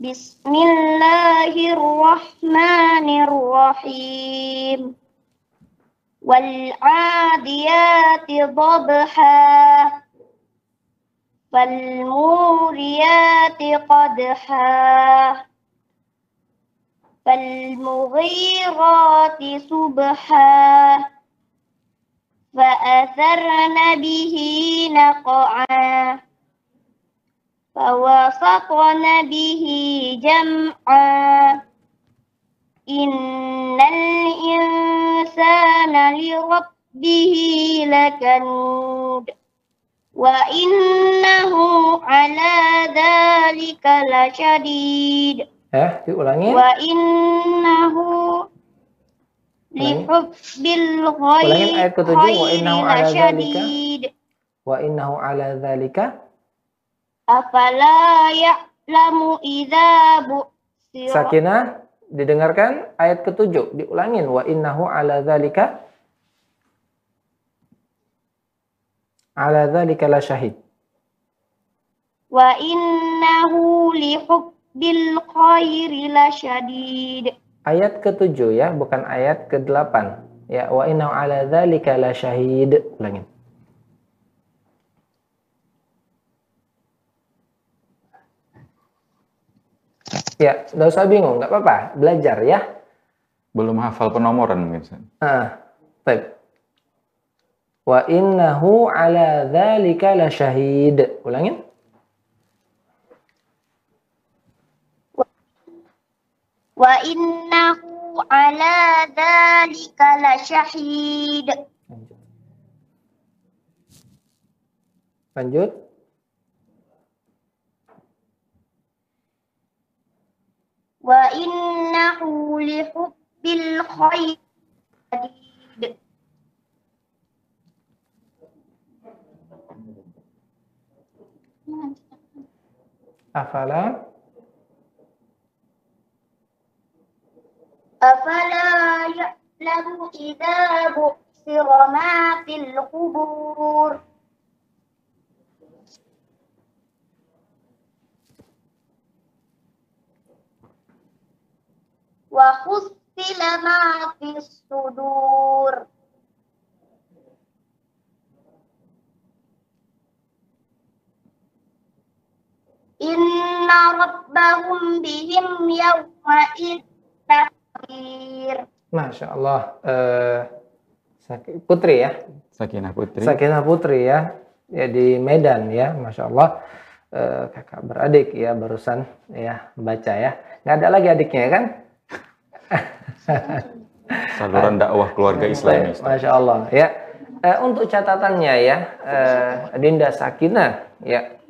بسم الله الرحمن الرحيم. والعاديات ضبحا فالموريات قدحا فالمغيرات صبحا فأثرن به نقعا. فوسطن به جمعا إن الإنسان لربه لكنود وإنه على ذلك لشديد Ya, diulangi. وإنه Ulangi. لحب Ulangin ayat ketujuh. Wa innahu ala dzalika. Wa innahu ala dzalika. Afala ya'lamu idza bu'sira. Sakinah didengarkan ayat ketujuh diulangin wa innahu ala dzalika ala dzalika la syahid. Wa innahu li hubbil khairi la syadid. Ayat ketujuh ya, bukan ayat ke-8. Ya, wa innahu ala dzalika la syahid. Ulangin. Ya, nggak usah bingung, nggak apa-apa, belajar ya. Belum hafal penomoran mungkin. Ah, baik. Wa innahu ala dzalika lasyahid. Ulangin. Wa innahu ala dzalika lasyahid. Lanjut. وإنه لحب الخير. شديد Afala أفلا يعلم إذا بعثر ما في القبور؟ wa hustila ma fis sudur Inna rabbahum bihim yawma idzakir. Masya Allah. Eh, Putri ya. Sakinah Putri. Sakinah Putri ya. Ya di Medan ya. Masya Allah. e, eh, kakak beradik ya barusan ya baca ya. Nggak ada lagi adiknya ya kan? Saluran dakwah keluarga. Ustaz. Masya Allah ya. Eh, untuk catatannya ya, eh, Dinda Sakinah ya.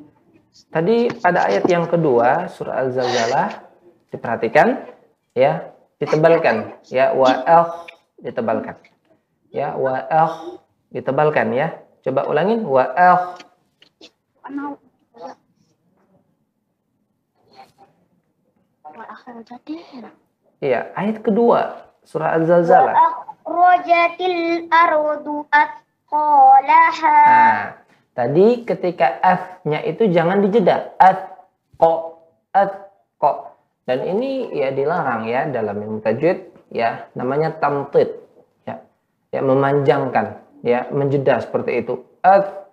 Tadi pada ayat yang kedua surah Al-Zalzalah diperhatikan ya, ditebalkan ya wa al ditebalkan. Ya wa al ditebalkan ya. Coba ulangin wa al Iya, ayat kedua surah Az-Zalzalah. Rojatil ardu. Nah, tadi ketika f-nya itu jangan dijeda. At ko at ko. Dan ini ya dilarang ya dalam ilmu tajwid ya namanya tamtid ya. Ya memanjangkan ya menjeda seperti itu. at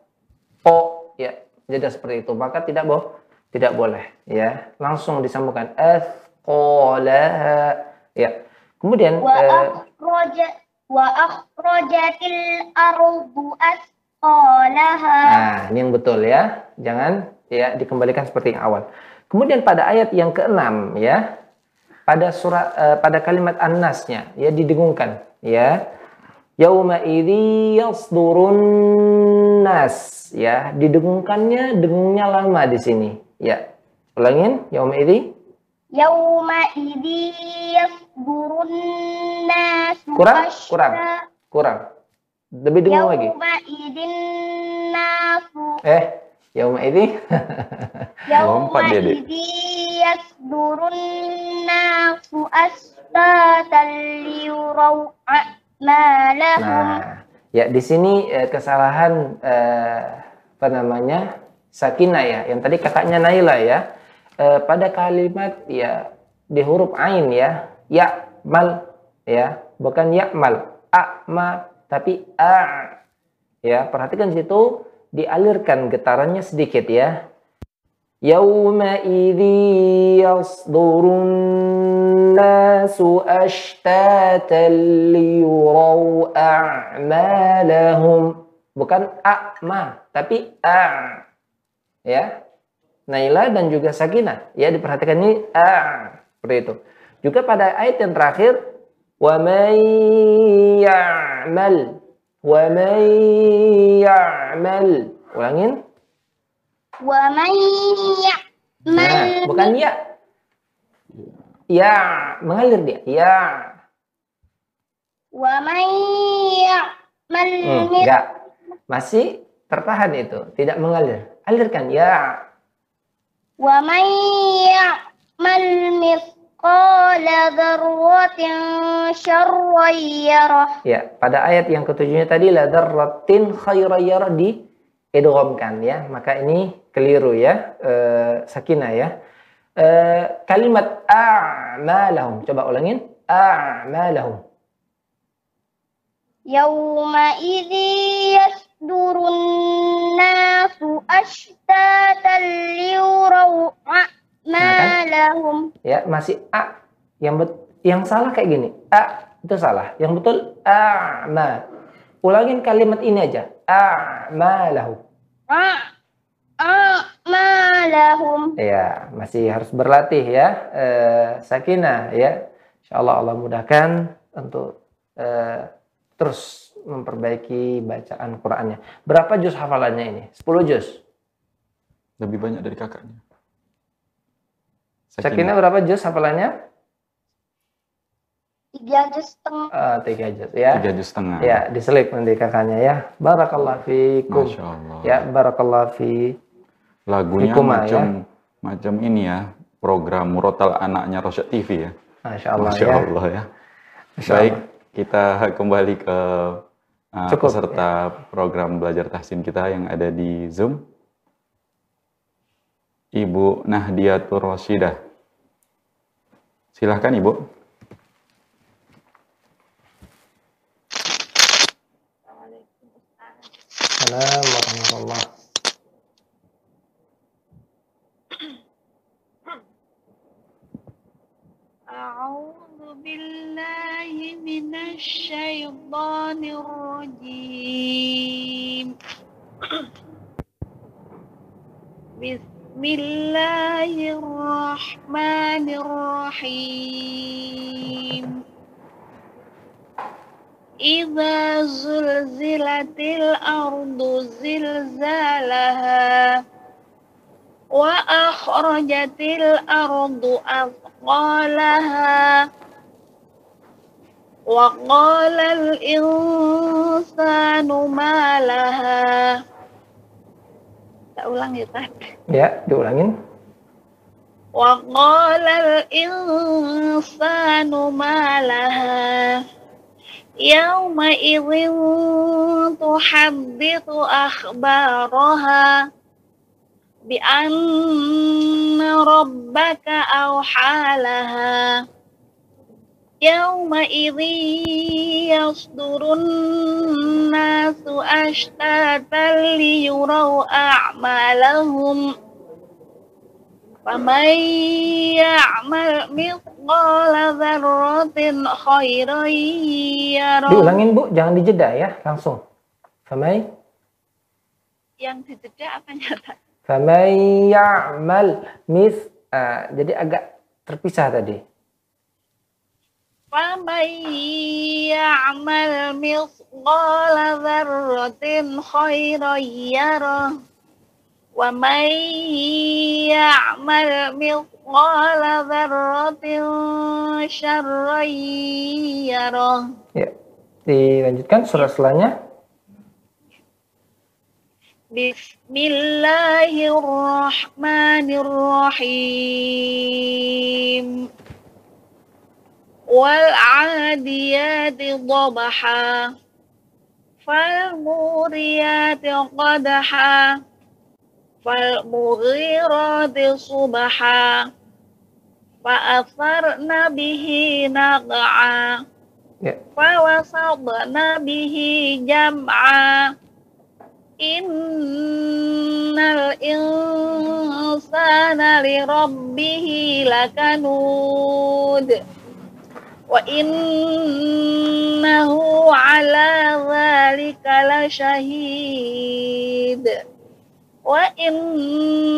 o ya jeda seperti itu maka tidak boh tidak boleh ya langsung disambungkan F qolaha ya. Kemudian eh, وأخرج وأخرجت الأرض أثقالها Nah, ini yang betul ya. Jangan ya dikembalikan seperti yang awal. Kemudian pada ayat yang keenam ya, pada surah eh, pada kalimat an-nasnya ya didengungkan ya. Yauma idzi yasdurun nas ya, didengungkannya dengungnya lama di sini ya. Ulangin yauma idzi Yauma Yaumaidin yasdurun nas kurang kurang kurang. Lebih dengar lagi. Yauma yaumaidin nasu eh Yauma yaumaidin lompat dia deh yasdurun nasu asbatan liyurau Nah, ya di sini eh, kesalahan eh, apa namanya sakinah ya, yang tadi kakaknya Naila ya. Eh, pada kalimat ya di huruf ain ya, ya'mal ya, bukan ya'mal, a'ma tapi a. Ya, perhatikan situ dialirkan getarannya sedikit ya. Yauma idzi yasdurun nasu ashtatan liyuraw a'malahum. Bukan a'ma, tapi a. Ya. Naila dan juga Sakinah. Ya, diperhatikan ini a. Seperti itu. Juga pada ayat yang terakhir wa may ya'mal wa may ya'mal. Ulangin. Wa man ya'mal Nah, bukan ya. Ya, mengalir dia. Ya. wa man ya'mal Hmm, enggak. Masih tertahan itu, tidak mengalir. Alirkan ya. Wa man ya'mal mithqala dzarratin syarran yarah. Ya, pada ayat yang ketujuhnya tadi la dzarratin khairan yarah di idghamkan ya. Maka ini keliru ya. Eh, sakinah ya. Eh, kalimat a'malahum. Coba ulangin. A'malahum. Yauma idzi yasdurun nasu ashtatan liyuraw a'malahum. Ya, masih a. Yang bet- yang salah kayak gini. A itu salah. Yang betul a'ma. Ulangin kalimat ini aja. A'malahum. A- a'malahum. Ya, masih harus berlatih ya. Eh, sakinah ya. Insya Allah mudahkan untuk eh, terus memperbaiki bacaan Qurannya. Berapa juz hafalannya ini? 10 juz. Lebih banyak dari kakaknya. Sakinah berapa juz hafalannya? Tiga juz setengah. Eh, tiga juz ya. Tiga juz setengah. Ya, diselip nanti kakaknya ya. Barakallah fikum. Masya Allah. Ya, barakallah fi. Lagunya Fikum, ah, macam macam ini ya. Program Murotal anaknya Rosyad TV ya. Masya Allah Masya ya. Allah ya. Masya Baik, Allah. kita kembali ke uh, Cukup, peserta program belajar tahsin kita yang ada di Zoom. Ibu Nahdiatur Rosyidah. Silahkan Ibu. Assalamualaikum warahmatullah. أعوذ بالله من الشيطان الرجيم. بسم الله الرحمن الرحيم. إذا زلزلت الأرض زلزالها wa akhrajatil ardu asqalaha wa qala al insanu ma laha tak ulang ya Tad? ya diulangin. wa qala al insanu ma laha yauma idzin tuhaddithu akhbaraha بأن ربك أوحى لها يومئذ يصدر الناس أشتاتا ليروا أعمالهم فمن يعمل مثقال ذرة خيرا يره Diulangin Bu, jangan dijeda ya, langsung. Famai yang dijeda apa nyata? Faman ya'mal mis jadi agak terpisah tadi. Faman ya'mal misqala dzarratin khairan yarah wa man ya'mal misqala dzarratin syarran yara Ya, dilanjutkan surah selanjutnya. Bismillahirrahmanirrahim. Wal 'adiyati dhabaha. Fal muriyati qadaha. Fal mughirati subaha. Fa'atharna bihi naq'a. Yeah. Fawasabna bihi jam'a Innal insana li rabbihi lakanud wa innahu ala dhalika lasyahid wa innahu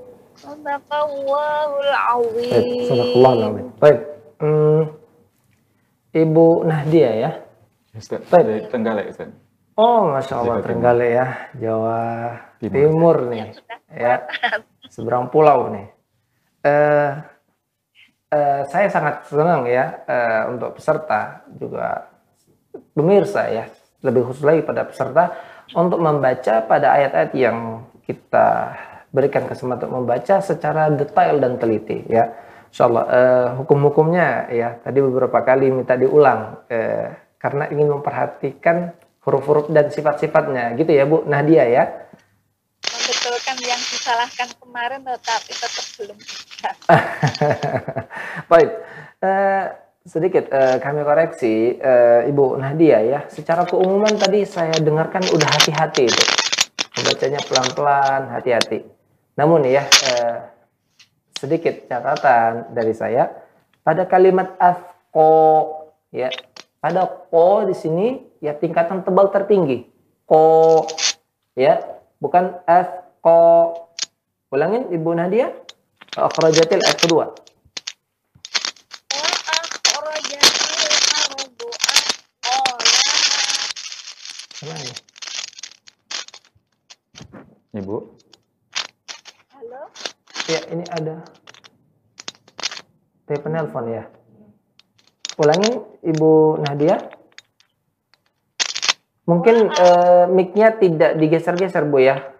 Sadaqallahul azim. Sadaqallahul azim. Baik. Hmm, Ibu Nahdia ya. Ustaz, Baik. dari Trenggalek Ustaz. Oh, masya Allah. Trenggalek ya, Jawa Timur. Timur, nih, ya, seberang pulau nih. Eh, eh, saya sangat senang ya eh, untuk peserta juga pemirsa ya, lebih khusus lagi pada peserta untuk membaca pada ayat-ayat yang kita berikan kesempatan untuk membaca secara detail dan teliti ya. Insya Allah eh, hukum-hukumnya ya tadi beberapa kali minta diulang eh, karena ingin memperhatikan huruf-huruf dan sifat-sifatnya gitu ya Bu Nadia ya. Membetulkan yang disalahkan kemarin tetapi tetap belum bisa. Baik, eh, sedikit eh, kami koreksi eh, Ibu Nadia ya. Secara keumuman tadi saya dengarkan udah hati-hati itu, membacanya pelan-pelan, hati-hati. Namun ya eh, sedikit catatan dari saya. Pada kalimat afko ya pada ko di sini ya tingkatan tebal tertinggi. Ko ya bukan afko. Ulangin Ibu Nadia. Akhrajatil ayat kedua? Ibu. Ya, ini ada telepon penelpon ya. Ulangin Ibu Nadia. Mungkin eh, mic-nya tidak digeser-geser Bu ya.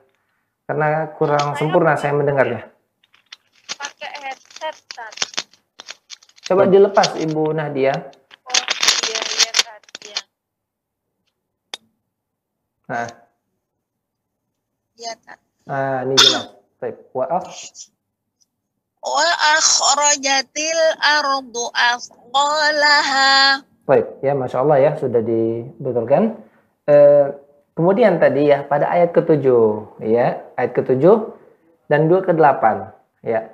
Karena kurang sempurna saya mendengarnya. Pakai headset Tat. Coba dilepas Ibu Nadia. Oh iya iya. Iya. Nah, Iya Tat. ah, ini jelas. Baik, waaf. Wa akhrajatil ardu athqalaha. Baik, ya Masya Allah ya sudah dibetulkan. Eh, kemudian tadi ya pada ayat ketujuh, ya ayat ketujuh dan dua ke delapan, ya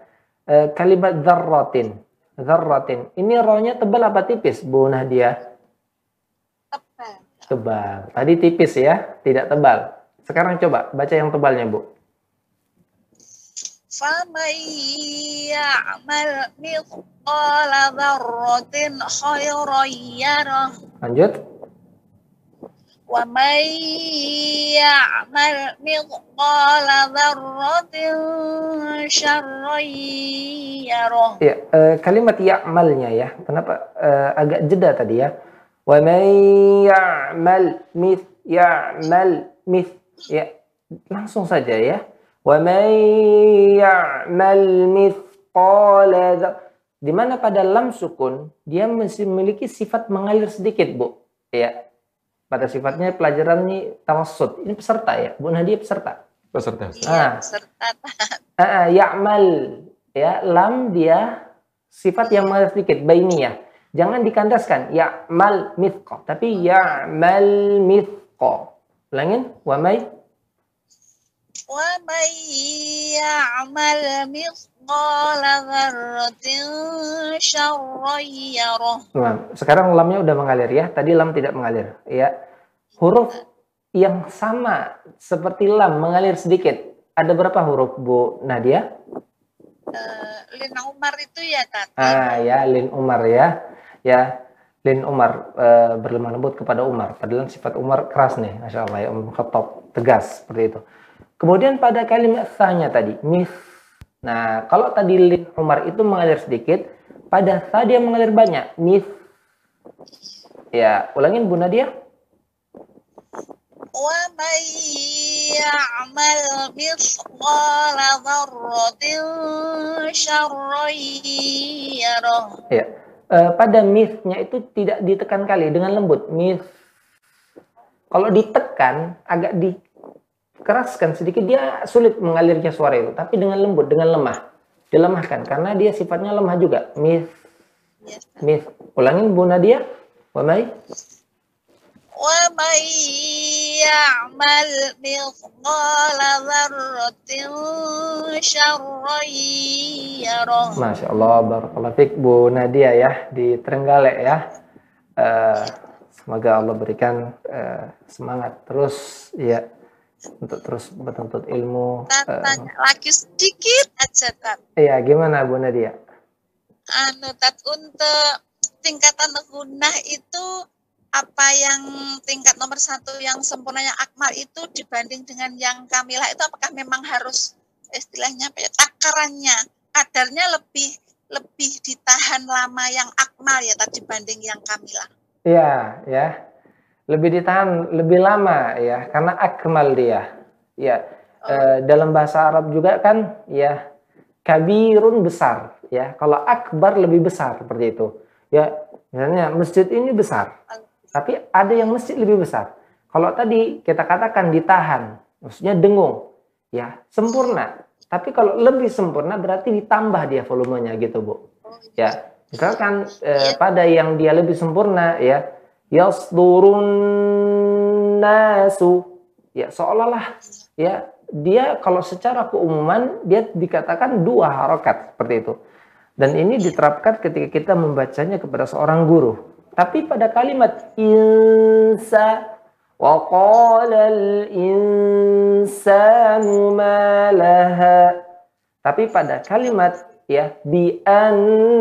Eh, kalimat zarratin, zarratin. Ini rohnya tebal apa tipis, Bu Nadia? Tebal. Tebal. Tadi tipis ya, tidak tebal. Sekarang coba baca yang tebalnya, Bu. فمن يعمل مثقال ذرة خيرا يره Lanjut. ومن يعمل مثقال ذرة شرا يره Ya, eh, kalimat ya'malnya ya. Kenapa eh, agak jeda tadi ya? Wa man ya'mal mith ya'mal mith ya. Langsung saja ya. Wa man ya'mal mithqala dza- di mana pada lam sukun dia masih memiliki sifat mengalir sedikit, Bu. Ya. Pada sifatnya pelajaran ini tawassut. Ini peserta ya. Bu Nadia peserta. Peserta. Ah. Iya, serta Ah, ah, ya'mal ya lam dia sifat yang mengalir sedikit bainiyah jangan dikandaskan ya'mal mithqa tapi ya'mal mithqa ulangin wa may ومن يعمل مثقال ذرة شرا يره Nah, sekarang lamnya udah mengalir ya tadi lam tidak mengalir ya huruf yang sama seperti lam mengalir sedikit ada berapa huruf Bu Nadia Eh, Lina Umar itu ya Tati Ah ya, Lin Umar ya. Ya, Lin Umar eh, berlemah lembut kepada Umar. Padahal sifat Umar keras nih, Masya Allah ya, Umar Khattab, tegas seperti itu. Kemudian pada kalimat sahnya tadi, mis. Nah, kalau tadi lin Umar itu mengalir sedikit, pada sah dia mengalir banyak, mis. Ya, ulangin Bu Nadia. Wa may ya'mal mithqala dzarratin syarran. Ya. E, pada misnya itu tidak ditekan kali dengan lembut, mis. Kalau ditekan agak di keraskan sedikit dia sulit mengalirnya suara itu. Tapi dengan lembut dengan lemah. Dilemahkan karena dia sifatnya lemah juga. Mif mif ulangin Bu Nadia. Wa mai? Wa mai ya'mal mithqala dzarratin syarran yarah. Masya Allah barakallahu fik Bu Nadia ya di Trenggalek ya. Uh, semoga Allah berikan uh, semangat terus. Ya untuk terus menuntut ilmu. Tat, Eh, tanya lagi sedikit aja tat Iya, gimana Bu Nadia? anu tat untuk tingkatan gunah itu apa yang tingkat nomor satu yang sempurnanya akmal itu dibanding dengan yang kamilah itu apakah memang harus istilahnya apa ya takarannya kadarnya lebih lebih ditahan lama yang akmal ya tadi dibanding yang kamilah Iya, ya. Lebih ditahan lebih lama ya, karena akmal dia. Ya. Eh, dalam bahasa Arab juga kan ya kabirun besar ya. Kalau akbar lebih besar seperti itu. Ya, misalnya masjid ini besar. Tapi ada yang masjid lebih besar. Kalau tadi kita katakan ditahan, maksudnya dengung. Ya, sempurna. Tapi kalau lebih sempurna berarti ditambah dia volumenya gitu, Bu. Ya, misalkan eh, pada yang dia lebih sempurna ya, yasdurun nasu. Ya, seolah-olah ya dia kalau secara keumuman dia dikatakan dua harokat seperti itu. Dan ini diterapkan ketika kita membacanya kepada seorang guru. Tapi pada kalimat insa wa qala al-insanu ma laha. Tapi pada kalimat ya bi anna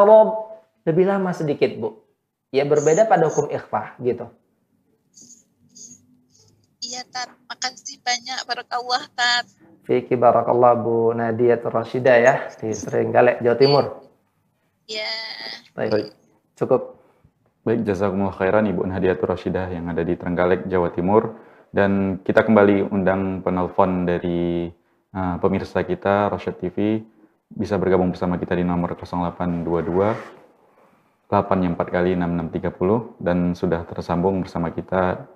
rabb lebih lama sedikit, Bu. Ya berbeda pada hukum ikhfa gitu. iya tat makasih banyak barakallah tat Fiki barakallah Bu Nadia Rashidah ya di Trenggalek Jawa Timur. ya Baik. Cukup. Baik, jazakumullah khairan Ibu Nadiatur Rashidah yang ada di Trenggalek, Jawa Timur. Dan kita kembali undang penelpon dari uh, pemirsa kita, Rosyad TV, bisa bergabung bersama kita di nomor 0822 8 yang 4 kali 6630 dan sudah tersambung bersama kita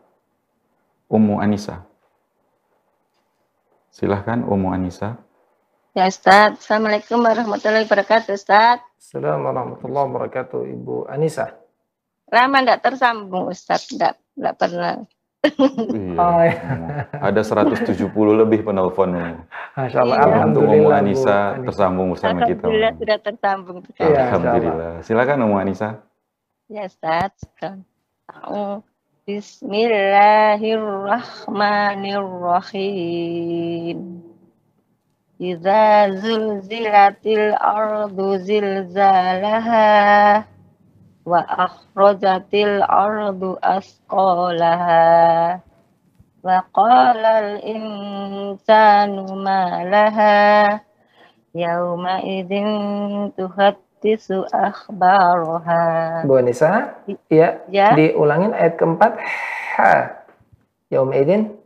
Ummu Anissa. Silahkan Ummu Anissa. Ya Ustaz, Assalamualaikum warahmatullahi wabarakatuh Ustaz. Assalamualaikum warahmatullahi wabarakatuh Ibu Anissa. Lama enggak tersambung Ustaz, enggak, enggak pernah. Iya, Oh, ya. Ada 170 lebih penelponmu. Masya Allah. Iya. Untuk Alhamdulillah Bu Anissa Anissa. tersambung bersama kita. Alhamdulillah sudah tersambung Iya. Alhamdulillah. Silakan Ummu Anissa. Ya Ustaz. Bismillahirrahmanirrahim. Idza zulzilatil ardu zilzalaha wa akhrajatil ardu asqalaha wa qala al insanu ma laha yauma idzin tuhaddisu akhbaraha Bu Anissa, ya, Ya. diulangin ayat keempat. Ha. Yaum idin.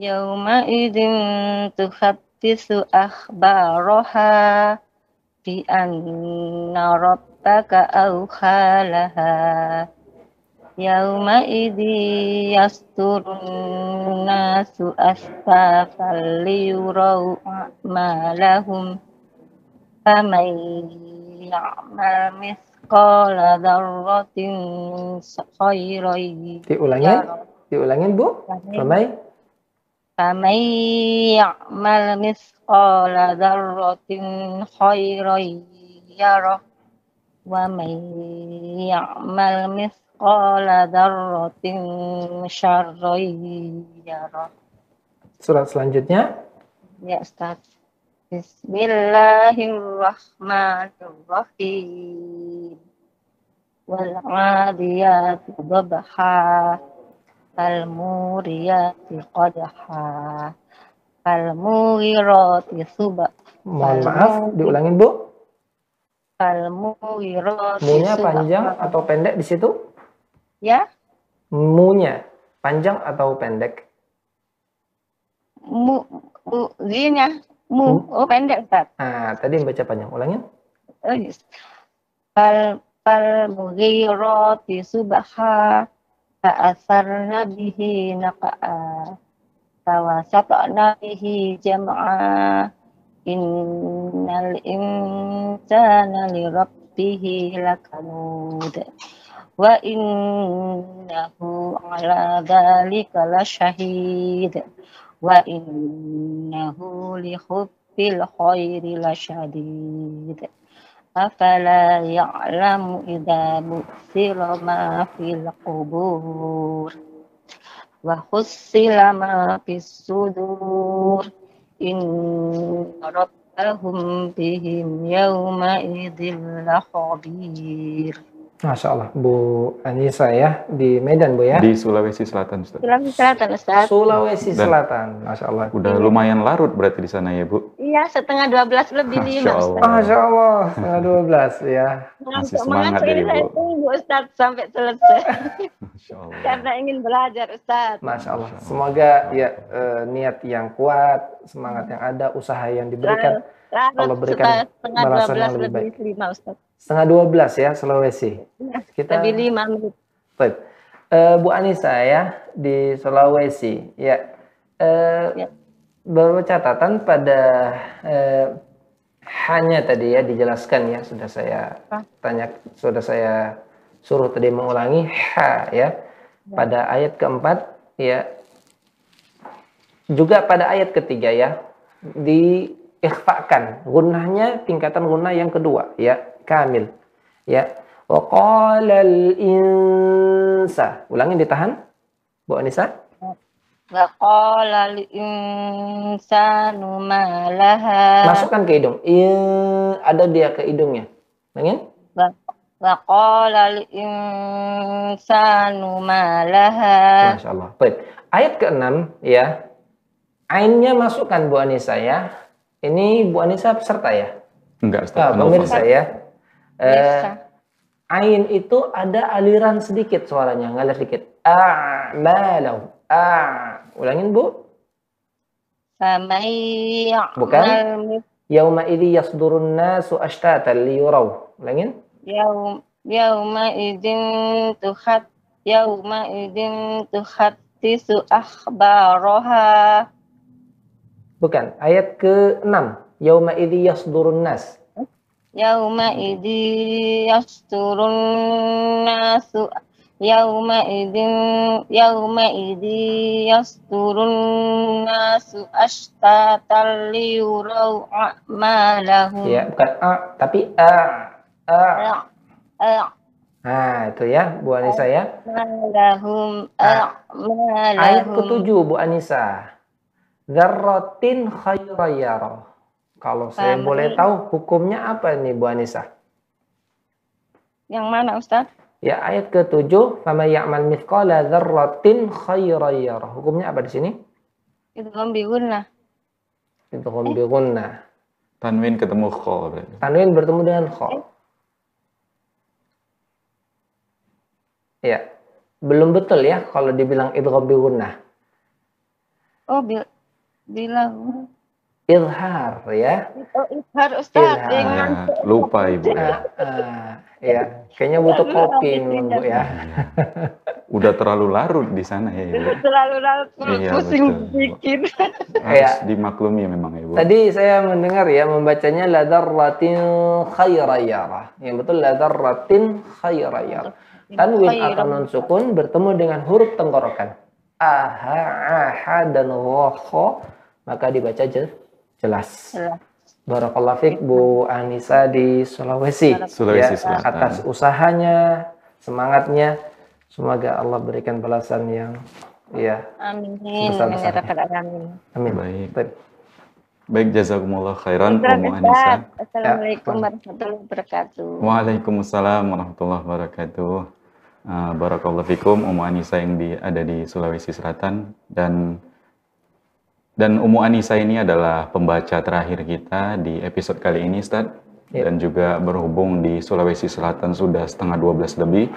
yauma idzin tuhaddisu akhbaraha bi anna rabbaka awhalaha Yauma idhi yasturun nasu asfafal liyurau a'malahum Faman ya'mal misqala dzarratin khairan diulangin? diulangin Bu? Ramai Faman ya'mal misqala dzarratin khairan yarah ومن يعمل مثقال ذرة شرا يره Surat selanjutnya. Ya Ustaz Bismillahirrahmanirrahim Wal adiyati dhabha Fal muriyati qadha Fal mughirati subha Mohon maaf, diulangin Bu. Fal mughirati Munya panjang atau pendek di situ? Ya Munya. Panjang atau pendek? Mu, mu, zinya, mu, oh pendek Ustaz. Ah, tadi baca panjang. Ulangin. Oh, yes. Fal, fal mughirati subha, fa'asarna bihi naqa'a, fawasatna bihi jam'a, إن الإنسان لربه لكنود وإنه على ذلك لشهيد وإنه لحب الخير لشديد أفلا يعلم إذا بؤثر ما في القبور وحصل ما في الصدور Rabbahum bihim yawma idhil. Masya Allah, Bu Anissa ya, di Medan Bu ya? Di Sulawesi Selatan, Ustaz. Sulawesi Selatan, Ustaz. Sulawesi Selatan, Masya Allah. Udah lumayan larut berarti di sana ya, Bu? Iya setengah dua belas lebih Masya lima Allah. Ustaz. Masya Allah, setengah 12 ya. Masih semangat ya, saya Bu. tunggu Ustaz sampai selesai. Masya Allah. Karena ingin belajar Ustaz. Masya Allah. Semoga ya eh, niat yang kuat, semangat yang ada, usaha yang diberikan. Larut Allah berikan setengah- setengah dua balasan belas yang lebih lebih lima Ustaz. Setengah 12 ya Sulawesi. Kita Lebih lima menit. Baik. Eh, Bu Anissa ya di Sulawesi. Ya. Eh, Beberapa catatan pada eh, hanya tadi ya dijelaskan ya sudah saya tanya sudah saya suruh tadi mengulangi ha ya. Pada ayat keempat ya. Juga pada ayat ketiga ya diikhfakan. Gunnahnya tingkatan gunnah yang kedua ya kamil ya. Wa qala al insa ulangin ditahan Bu Anissa Wa qala al-insanu ma laha. masukkan ke hidung I- ada dia ke hidungnya ulangin Wa wa qala al-insanu ma laha. Masya Allah. Baik. Ayat ke-6 ya. Ainnya masukkan Bu Anissa ya. Ini Bu Anissa peserta ya? Enggak, Ustaz. Ah, Novel. pemirsa ya. Eh, ain itu ada aliran sedikit suaranya, ngalir sedikit. A'malau. A. Ulangin Bu. Bukan. Yauma idzi yasdurun nasu ashtatan liyuraw. Ulangin. yaum yauma idzin tuhat yauma idzin tuhaddisu akhbaraha. Bukan. Ayat ke-6. Yauma idzi yasdurun nas. Yauma idzi yasturun nasu yauma idzi yasturun nasu ashtatan liyuraw a'malahum. Ya, bukan a, tapi a. A. A- Nah, itu ya Bu Anissa ya. a'malahum Ayat a'malahum. ketujuh Bu Anissa. Dzarratin khairayara. Kalau saya Faman- boleh tahu hukumnya apa nih Bu Anissa? Yang mana Ustaz? Ya ayat ketujuh, "Fama ya'mal mithqala dzarratin khairayara." Hukumnya apa di sini? Itu bi gunnah. Tanwin ketemu kho. Tanwin bertemu dengan kha. Ya. Belum betul ya kalau dibilang idgham bi gunnah. Oh, bil bilang Izhar ya. oh izhar Ustaz Ah, lupa Ibu. Ah, ah, ya, kayaknya butuh kopi Bu ya. Udah terlalu larut di sana ya, Ibu. terlalu larut Iya, pusing betul. pikir. Harus Ya. dimaklumi memang Ibu. Tadi saya mendengar ya membacanya la darratin khairayara. Yang betul la darratin khairayara. Tanwin atau nun sukun bertemu dengan huruf tenggorokan. Aha, aha dan roho maka dibaca je- jelas. Barakallahu fiq Bu Anissa di Sulawesi. Sulawesi Ya, Selatan. atas usahanya, semangatnya. Semoga Allah berikan balasan yang ya Amin. Besar-besarnya. Ya Rabbal alamin. amin. Baik. Baik. Baik, jazakumullah khairan Umu Ustaz. Anissa. Assalamualaikum Ya, warahmatullahi wabarakatuh. Waalaikumsalam warahmatullahi wabarakatuh. Uh, Barakallahu fikum Umu Anissa yang di, ada di Sulawesi Selatan dan dan Umu Anissa ini adalah pembaca terakhir kita di episode kali ini Ustaz Ya. dan juga berhubung di Sulawesi Selatan sudah setengah 12 lebih.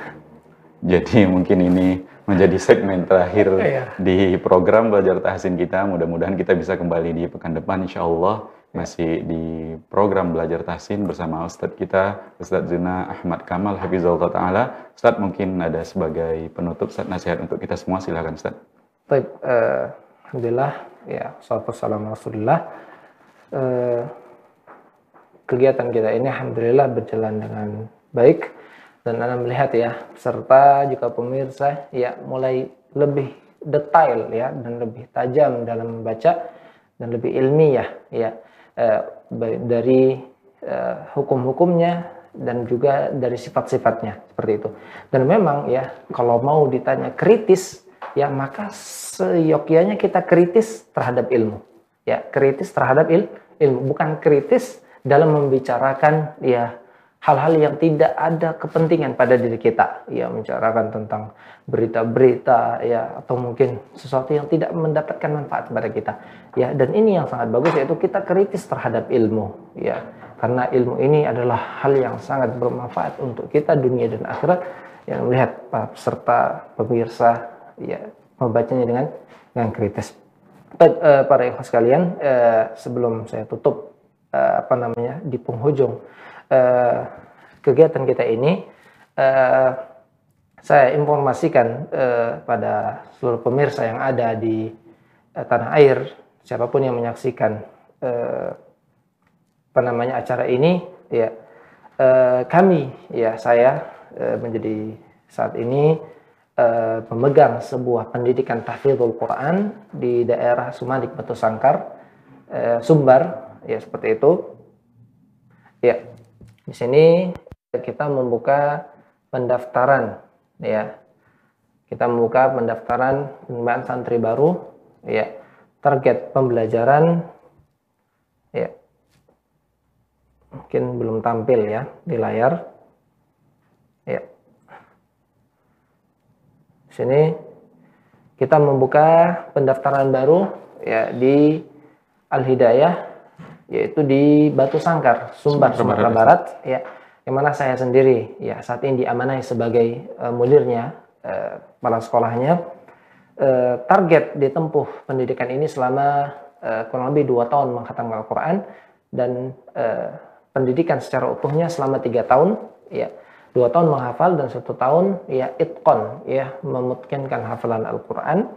Jadi mungkin ini menjadi segmen terakhir Iya. di program belajar tahsin kita. Mudah-mudahan kita bisa kembali di pekan depan insya Allah masih di program belajar tahsin bersama Ustadz kita Ustadz Zuna Ahmad Kamal Hafizullah Ta'ala. Ustadz mungkin ada sebagai penutup Ustadz nasihat untuk kita semua silakan Ustadz. Baik, eh, Alhamdulillah, ya, salatu wassalamu ala Rasulillah. Eh, kegiatan kita ini Alhamdulillah berjalan dengan baik dan Anda melihat ya, serta juga pemirsa ya mulai lebih detail ya dan lebih tajam dalam membaca dan lebih ilmiah ya eh, baik dari eh, hukum-hukumnya dan juga dari sifat-sifatnya seperti itu. Dan memang ya kalau mau ditanya kritis ya maka seyogyanya kita kritis terhadap ilmu. Ya, kritis terhadap il- ilmu, bukan kritis dalam membicarakan ya hal-hal yang tidak ada kepentingan pada diri kita. Ya, membicarakan tentang berita-berita ya atau mungkin sesuatu yang tidak mendapatkan manfaat kepada kita. Ya, dan ini yang sangat bagus yaitu kita kritis terhadap ilmu, ya. Karena ilmu ini adalah hal yang sangat bermanfaat untuk kita dunia dan akhirat yang melihat para peserta pemirsa ya membacanya dengan dengan kritis. Baik, eh, para ikhwas sekalian, eh, sebelum saya tutup eh, apa namanya di penghujung eh, kegiatan kita ini, eh, saya informasikan eh, pada seluruh pemirsa yang ada di eh, tanah air, siapa pun yang menyaksikan eh, apa namanya acara ini, ya eh, kami, ya saya eh, menjadi saat ini eh, memegang sebuah pendidikan tahfidzul Quran di daerah Sumadik Batu Sangkar, eh, Sumbar, ya seperti itu. Ya, di sini kita membuka pendaftaran, ya. Kita membuka pendaftaran penerimaan santri baru, ya. Target pembelajaran, ya. Mungkin belum tampil ya di layar. Ya. Sini kita membuka pendaftaran baru ya di Al Hidayah yaitu di Batu Sangkar, Sumbar, Sumatera Sumatera Barat ya. Yang mana saya sendiri ya saat ini diamanai sebagai eh, mudirnya eh, kepala sekolahnya. Eh, target ditempuh pendidikan ini selama eh, kurang lebih dua tahun menghatamkan Al-Quran dan eh, pendidikan secara utuhnya selama tiga tahun ya dua tahun menghafal dan satu tahun ya itqon ya memutkinkan hafalan Al-Quran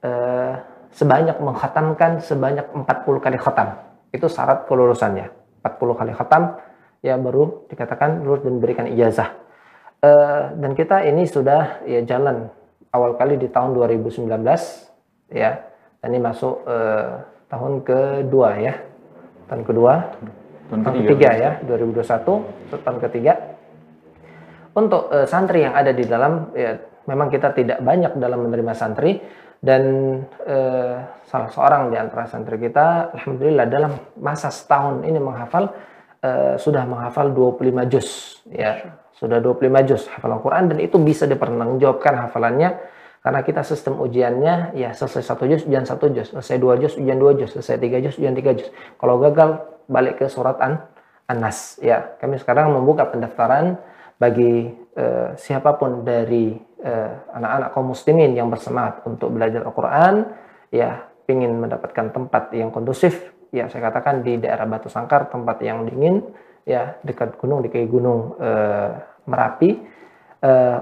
eh, sebanyak menghatamkan sebanyak 40 kali khatam. Itu syarat kelulusannya. 40 kali khatam ya baru dikatakan lulus dan diberikan ijazah. Eh, dan kita ini sudah ya jalan awal kali di tahun 2019 ya. Dan ini masuk eh, tahun kedua ya. Tahun kedua. Tahun tahun ketiga. ketiga ya 2021 tahun ketiga untuk eh, santri yang ada di dalam ya memang kita tidak banyak dalam menerima santri. Dan eh, salah seorang di antara santri kita alhamdulillah dalam masa setahun ini menghafal eh, sudah menghafal 25 juz ya. Sudah 25 juz hafalan Quran dan itu bisa dipertanggungjawabkan hafalannya. Karena kita sistem ujiannya ya selesai satu juz ujian satu juz. Selesai dua juz ujian dua juz. Selesai tiga juz ujian tiga juz. Kalau gagal balik ke surat an Anas ya. Kami sekarang membuka pendaftaran bagi eh, siapa pun dari eh, anak-anak kaum muslimin yang bersemangat untuk belajar Al-Quran ya ingin mendapatkan tempat yang kondusif ya saya katakan di daerah Batu Sangkar tempat yang dingin ya dekat gunung di kaki gunung eh, Merapi.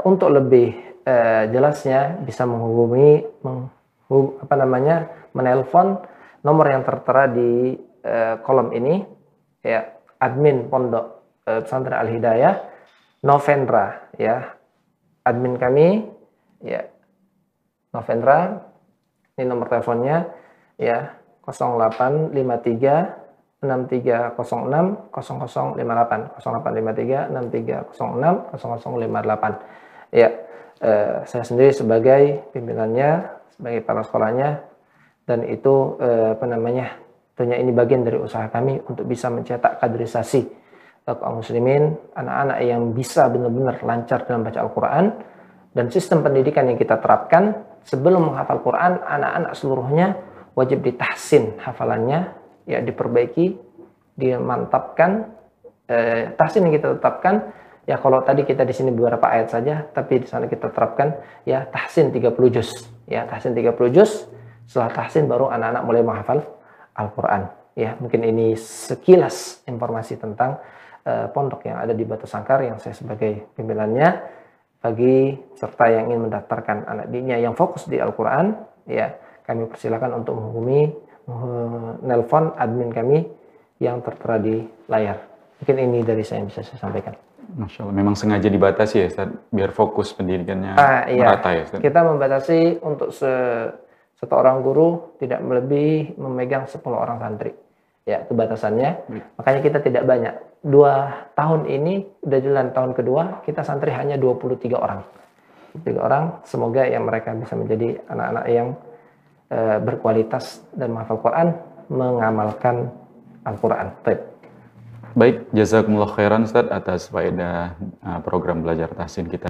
Untuk lebih jelasnya bisa menghubungi menghu- apa namanya menelpon nomor yang tertera di kolom ini ya admin pondok pesantren Al Hidayah Novendra ya. Admin kami ya. Novendra ini nomor teleponnya ya. 0853 6306 0058 0853 6306 0058 ya eh, saya sendiri sebagai pimpinannya sebagai kepala sekolahnya dan itu eh, apa namanya tentunya ini bagian dari usaha kami untuk bisa mencetak kaderisasi kaum muslimin anak-anak yang bisa benar-benar lancar dalam baca Al-Quran dan sistem pendidikan yang kita terapkan sebelum menghafal Quran anak-anak seluruhnya wajib ditahsin hafalannya ya diperbaiki dimantapkan eh, tahsin yang kita tetapkan Ya kalau tadi kita di sini beberapa ayat saja, tapi di sana kita terapkan ya tahsin 30 juz. Ya tahsin 30 juz. Setelah tahsin baru anak-anak mulai menghafal Al-Qur'an. Ya, mungkin ini sekilas informasi tentang uh, pondok yang ada di Batu Sangkar yang saya sebagai pimpinannya bagi serta yang ingin mendaftarkan anak didiknya yang fokus di Al-Qur'an, ya, kami persilakan untuk menghubungi nelpon admin kami yang tertera di layar. Mungkin ini dari saya yang bisa saya sampaikan. Masya Allah, memang sengaja dibatasi ya Ustaz, biar fokus pendidikannya Ah, iya. merata ya Ustaz. Kita membatasi untuk se satu orang guru tidak melebihi memegang 10 orang santri. Ya, itu batasannya. Makanya kita tidak banyak. Dua tahun ini, udah jalan tahun kedua, kita santri hanya 23 orang. 23 orang, semoga yang mereka bisa menjadi anak-anak yang eh, berkualitas dan menghafal Quran, mengamalkan Al-Quran. Baik. Baik, jazakumullah khairan Ustaz atas faedah uh, program belajar tahsin kita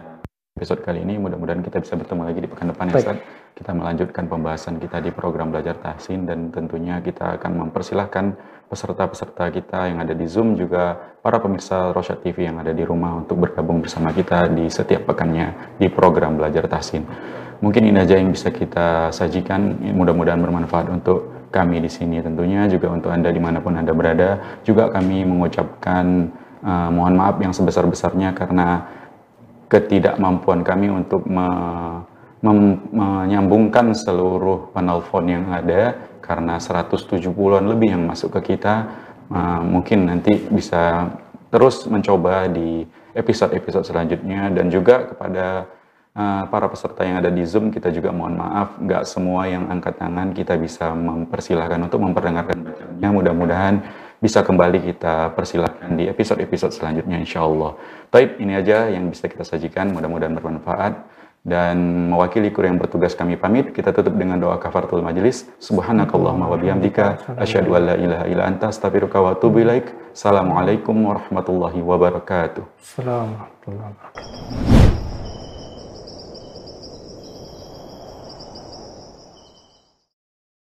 episode kali ini. Mudah-mudahan kita bisa bertemu lagi di pekan depan ya. Ustaz. Kita melanjutkan pembahasan kita di program belajar tahsin dan tentunya kita akan mempersilahkan peserta-peserta kita yang ada di Zoom juga para pemirsa Rosyad TV yang ada di rumah untuk bergabung bersama kita di setiap pekannya di program belajar tahsin. Mungkin ini aja yang bisa kita sajikan. Mudah-mudahan bermanfaat untuk kami di sini tentunya juga untuk Anda di mana pun Anda berada. Juga kami mengucapkan uh, mohon maaf yang sebesar-besarnya karena ketidakmampuan kami untuk me- menyambungkan seluruh penelpon yang ada karena 170-an lebih yang masuk ke kita. Uh, mungkin nanti bisa terus mencoba di episode-episode selanjutnya. Dan juga kepada Uh, para peserta yang ada di Zoom kita juga mohon maaf nggak semua yang angkat tangan kita bisa mempersilahkan untuk memperdengarkan bacaannya mudah-mudahan bisa kembali kita persilahkan di episode-episode selanjutnya insya Allah. Taib ini aja yang bisa kita sajikan. Mudah-mudahan bermanfaat dan mewakili kru yang bertugas kami pamit kita tutup dengan doa kafaratul majelis subhanakallahumma wa bihamdika asyhadu an la ilaha illa anta astaghfiruka wa atubu ilaik. Assalamualaikum warahmatullahi wabarakatuh. Assalamualaikum warahmatullahi wabarakatuh.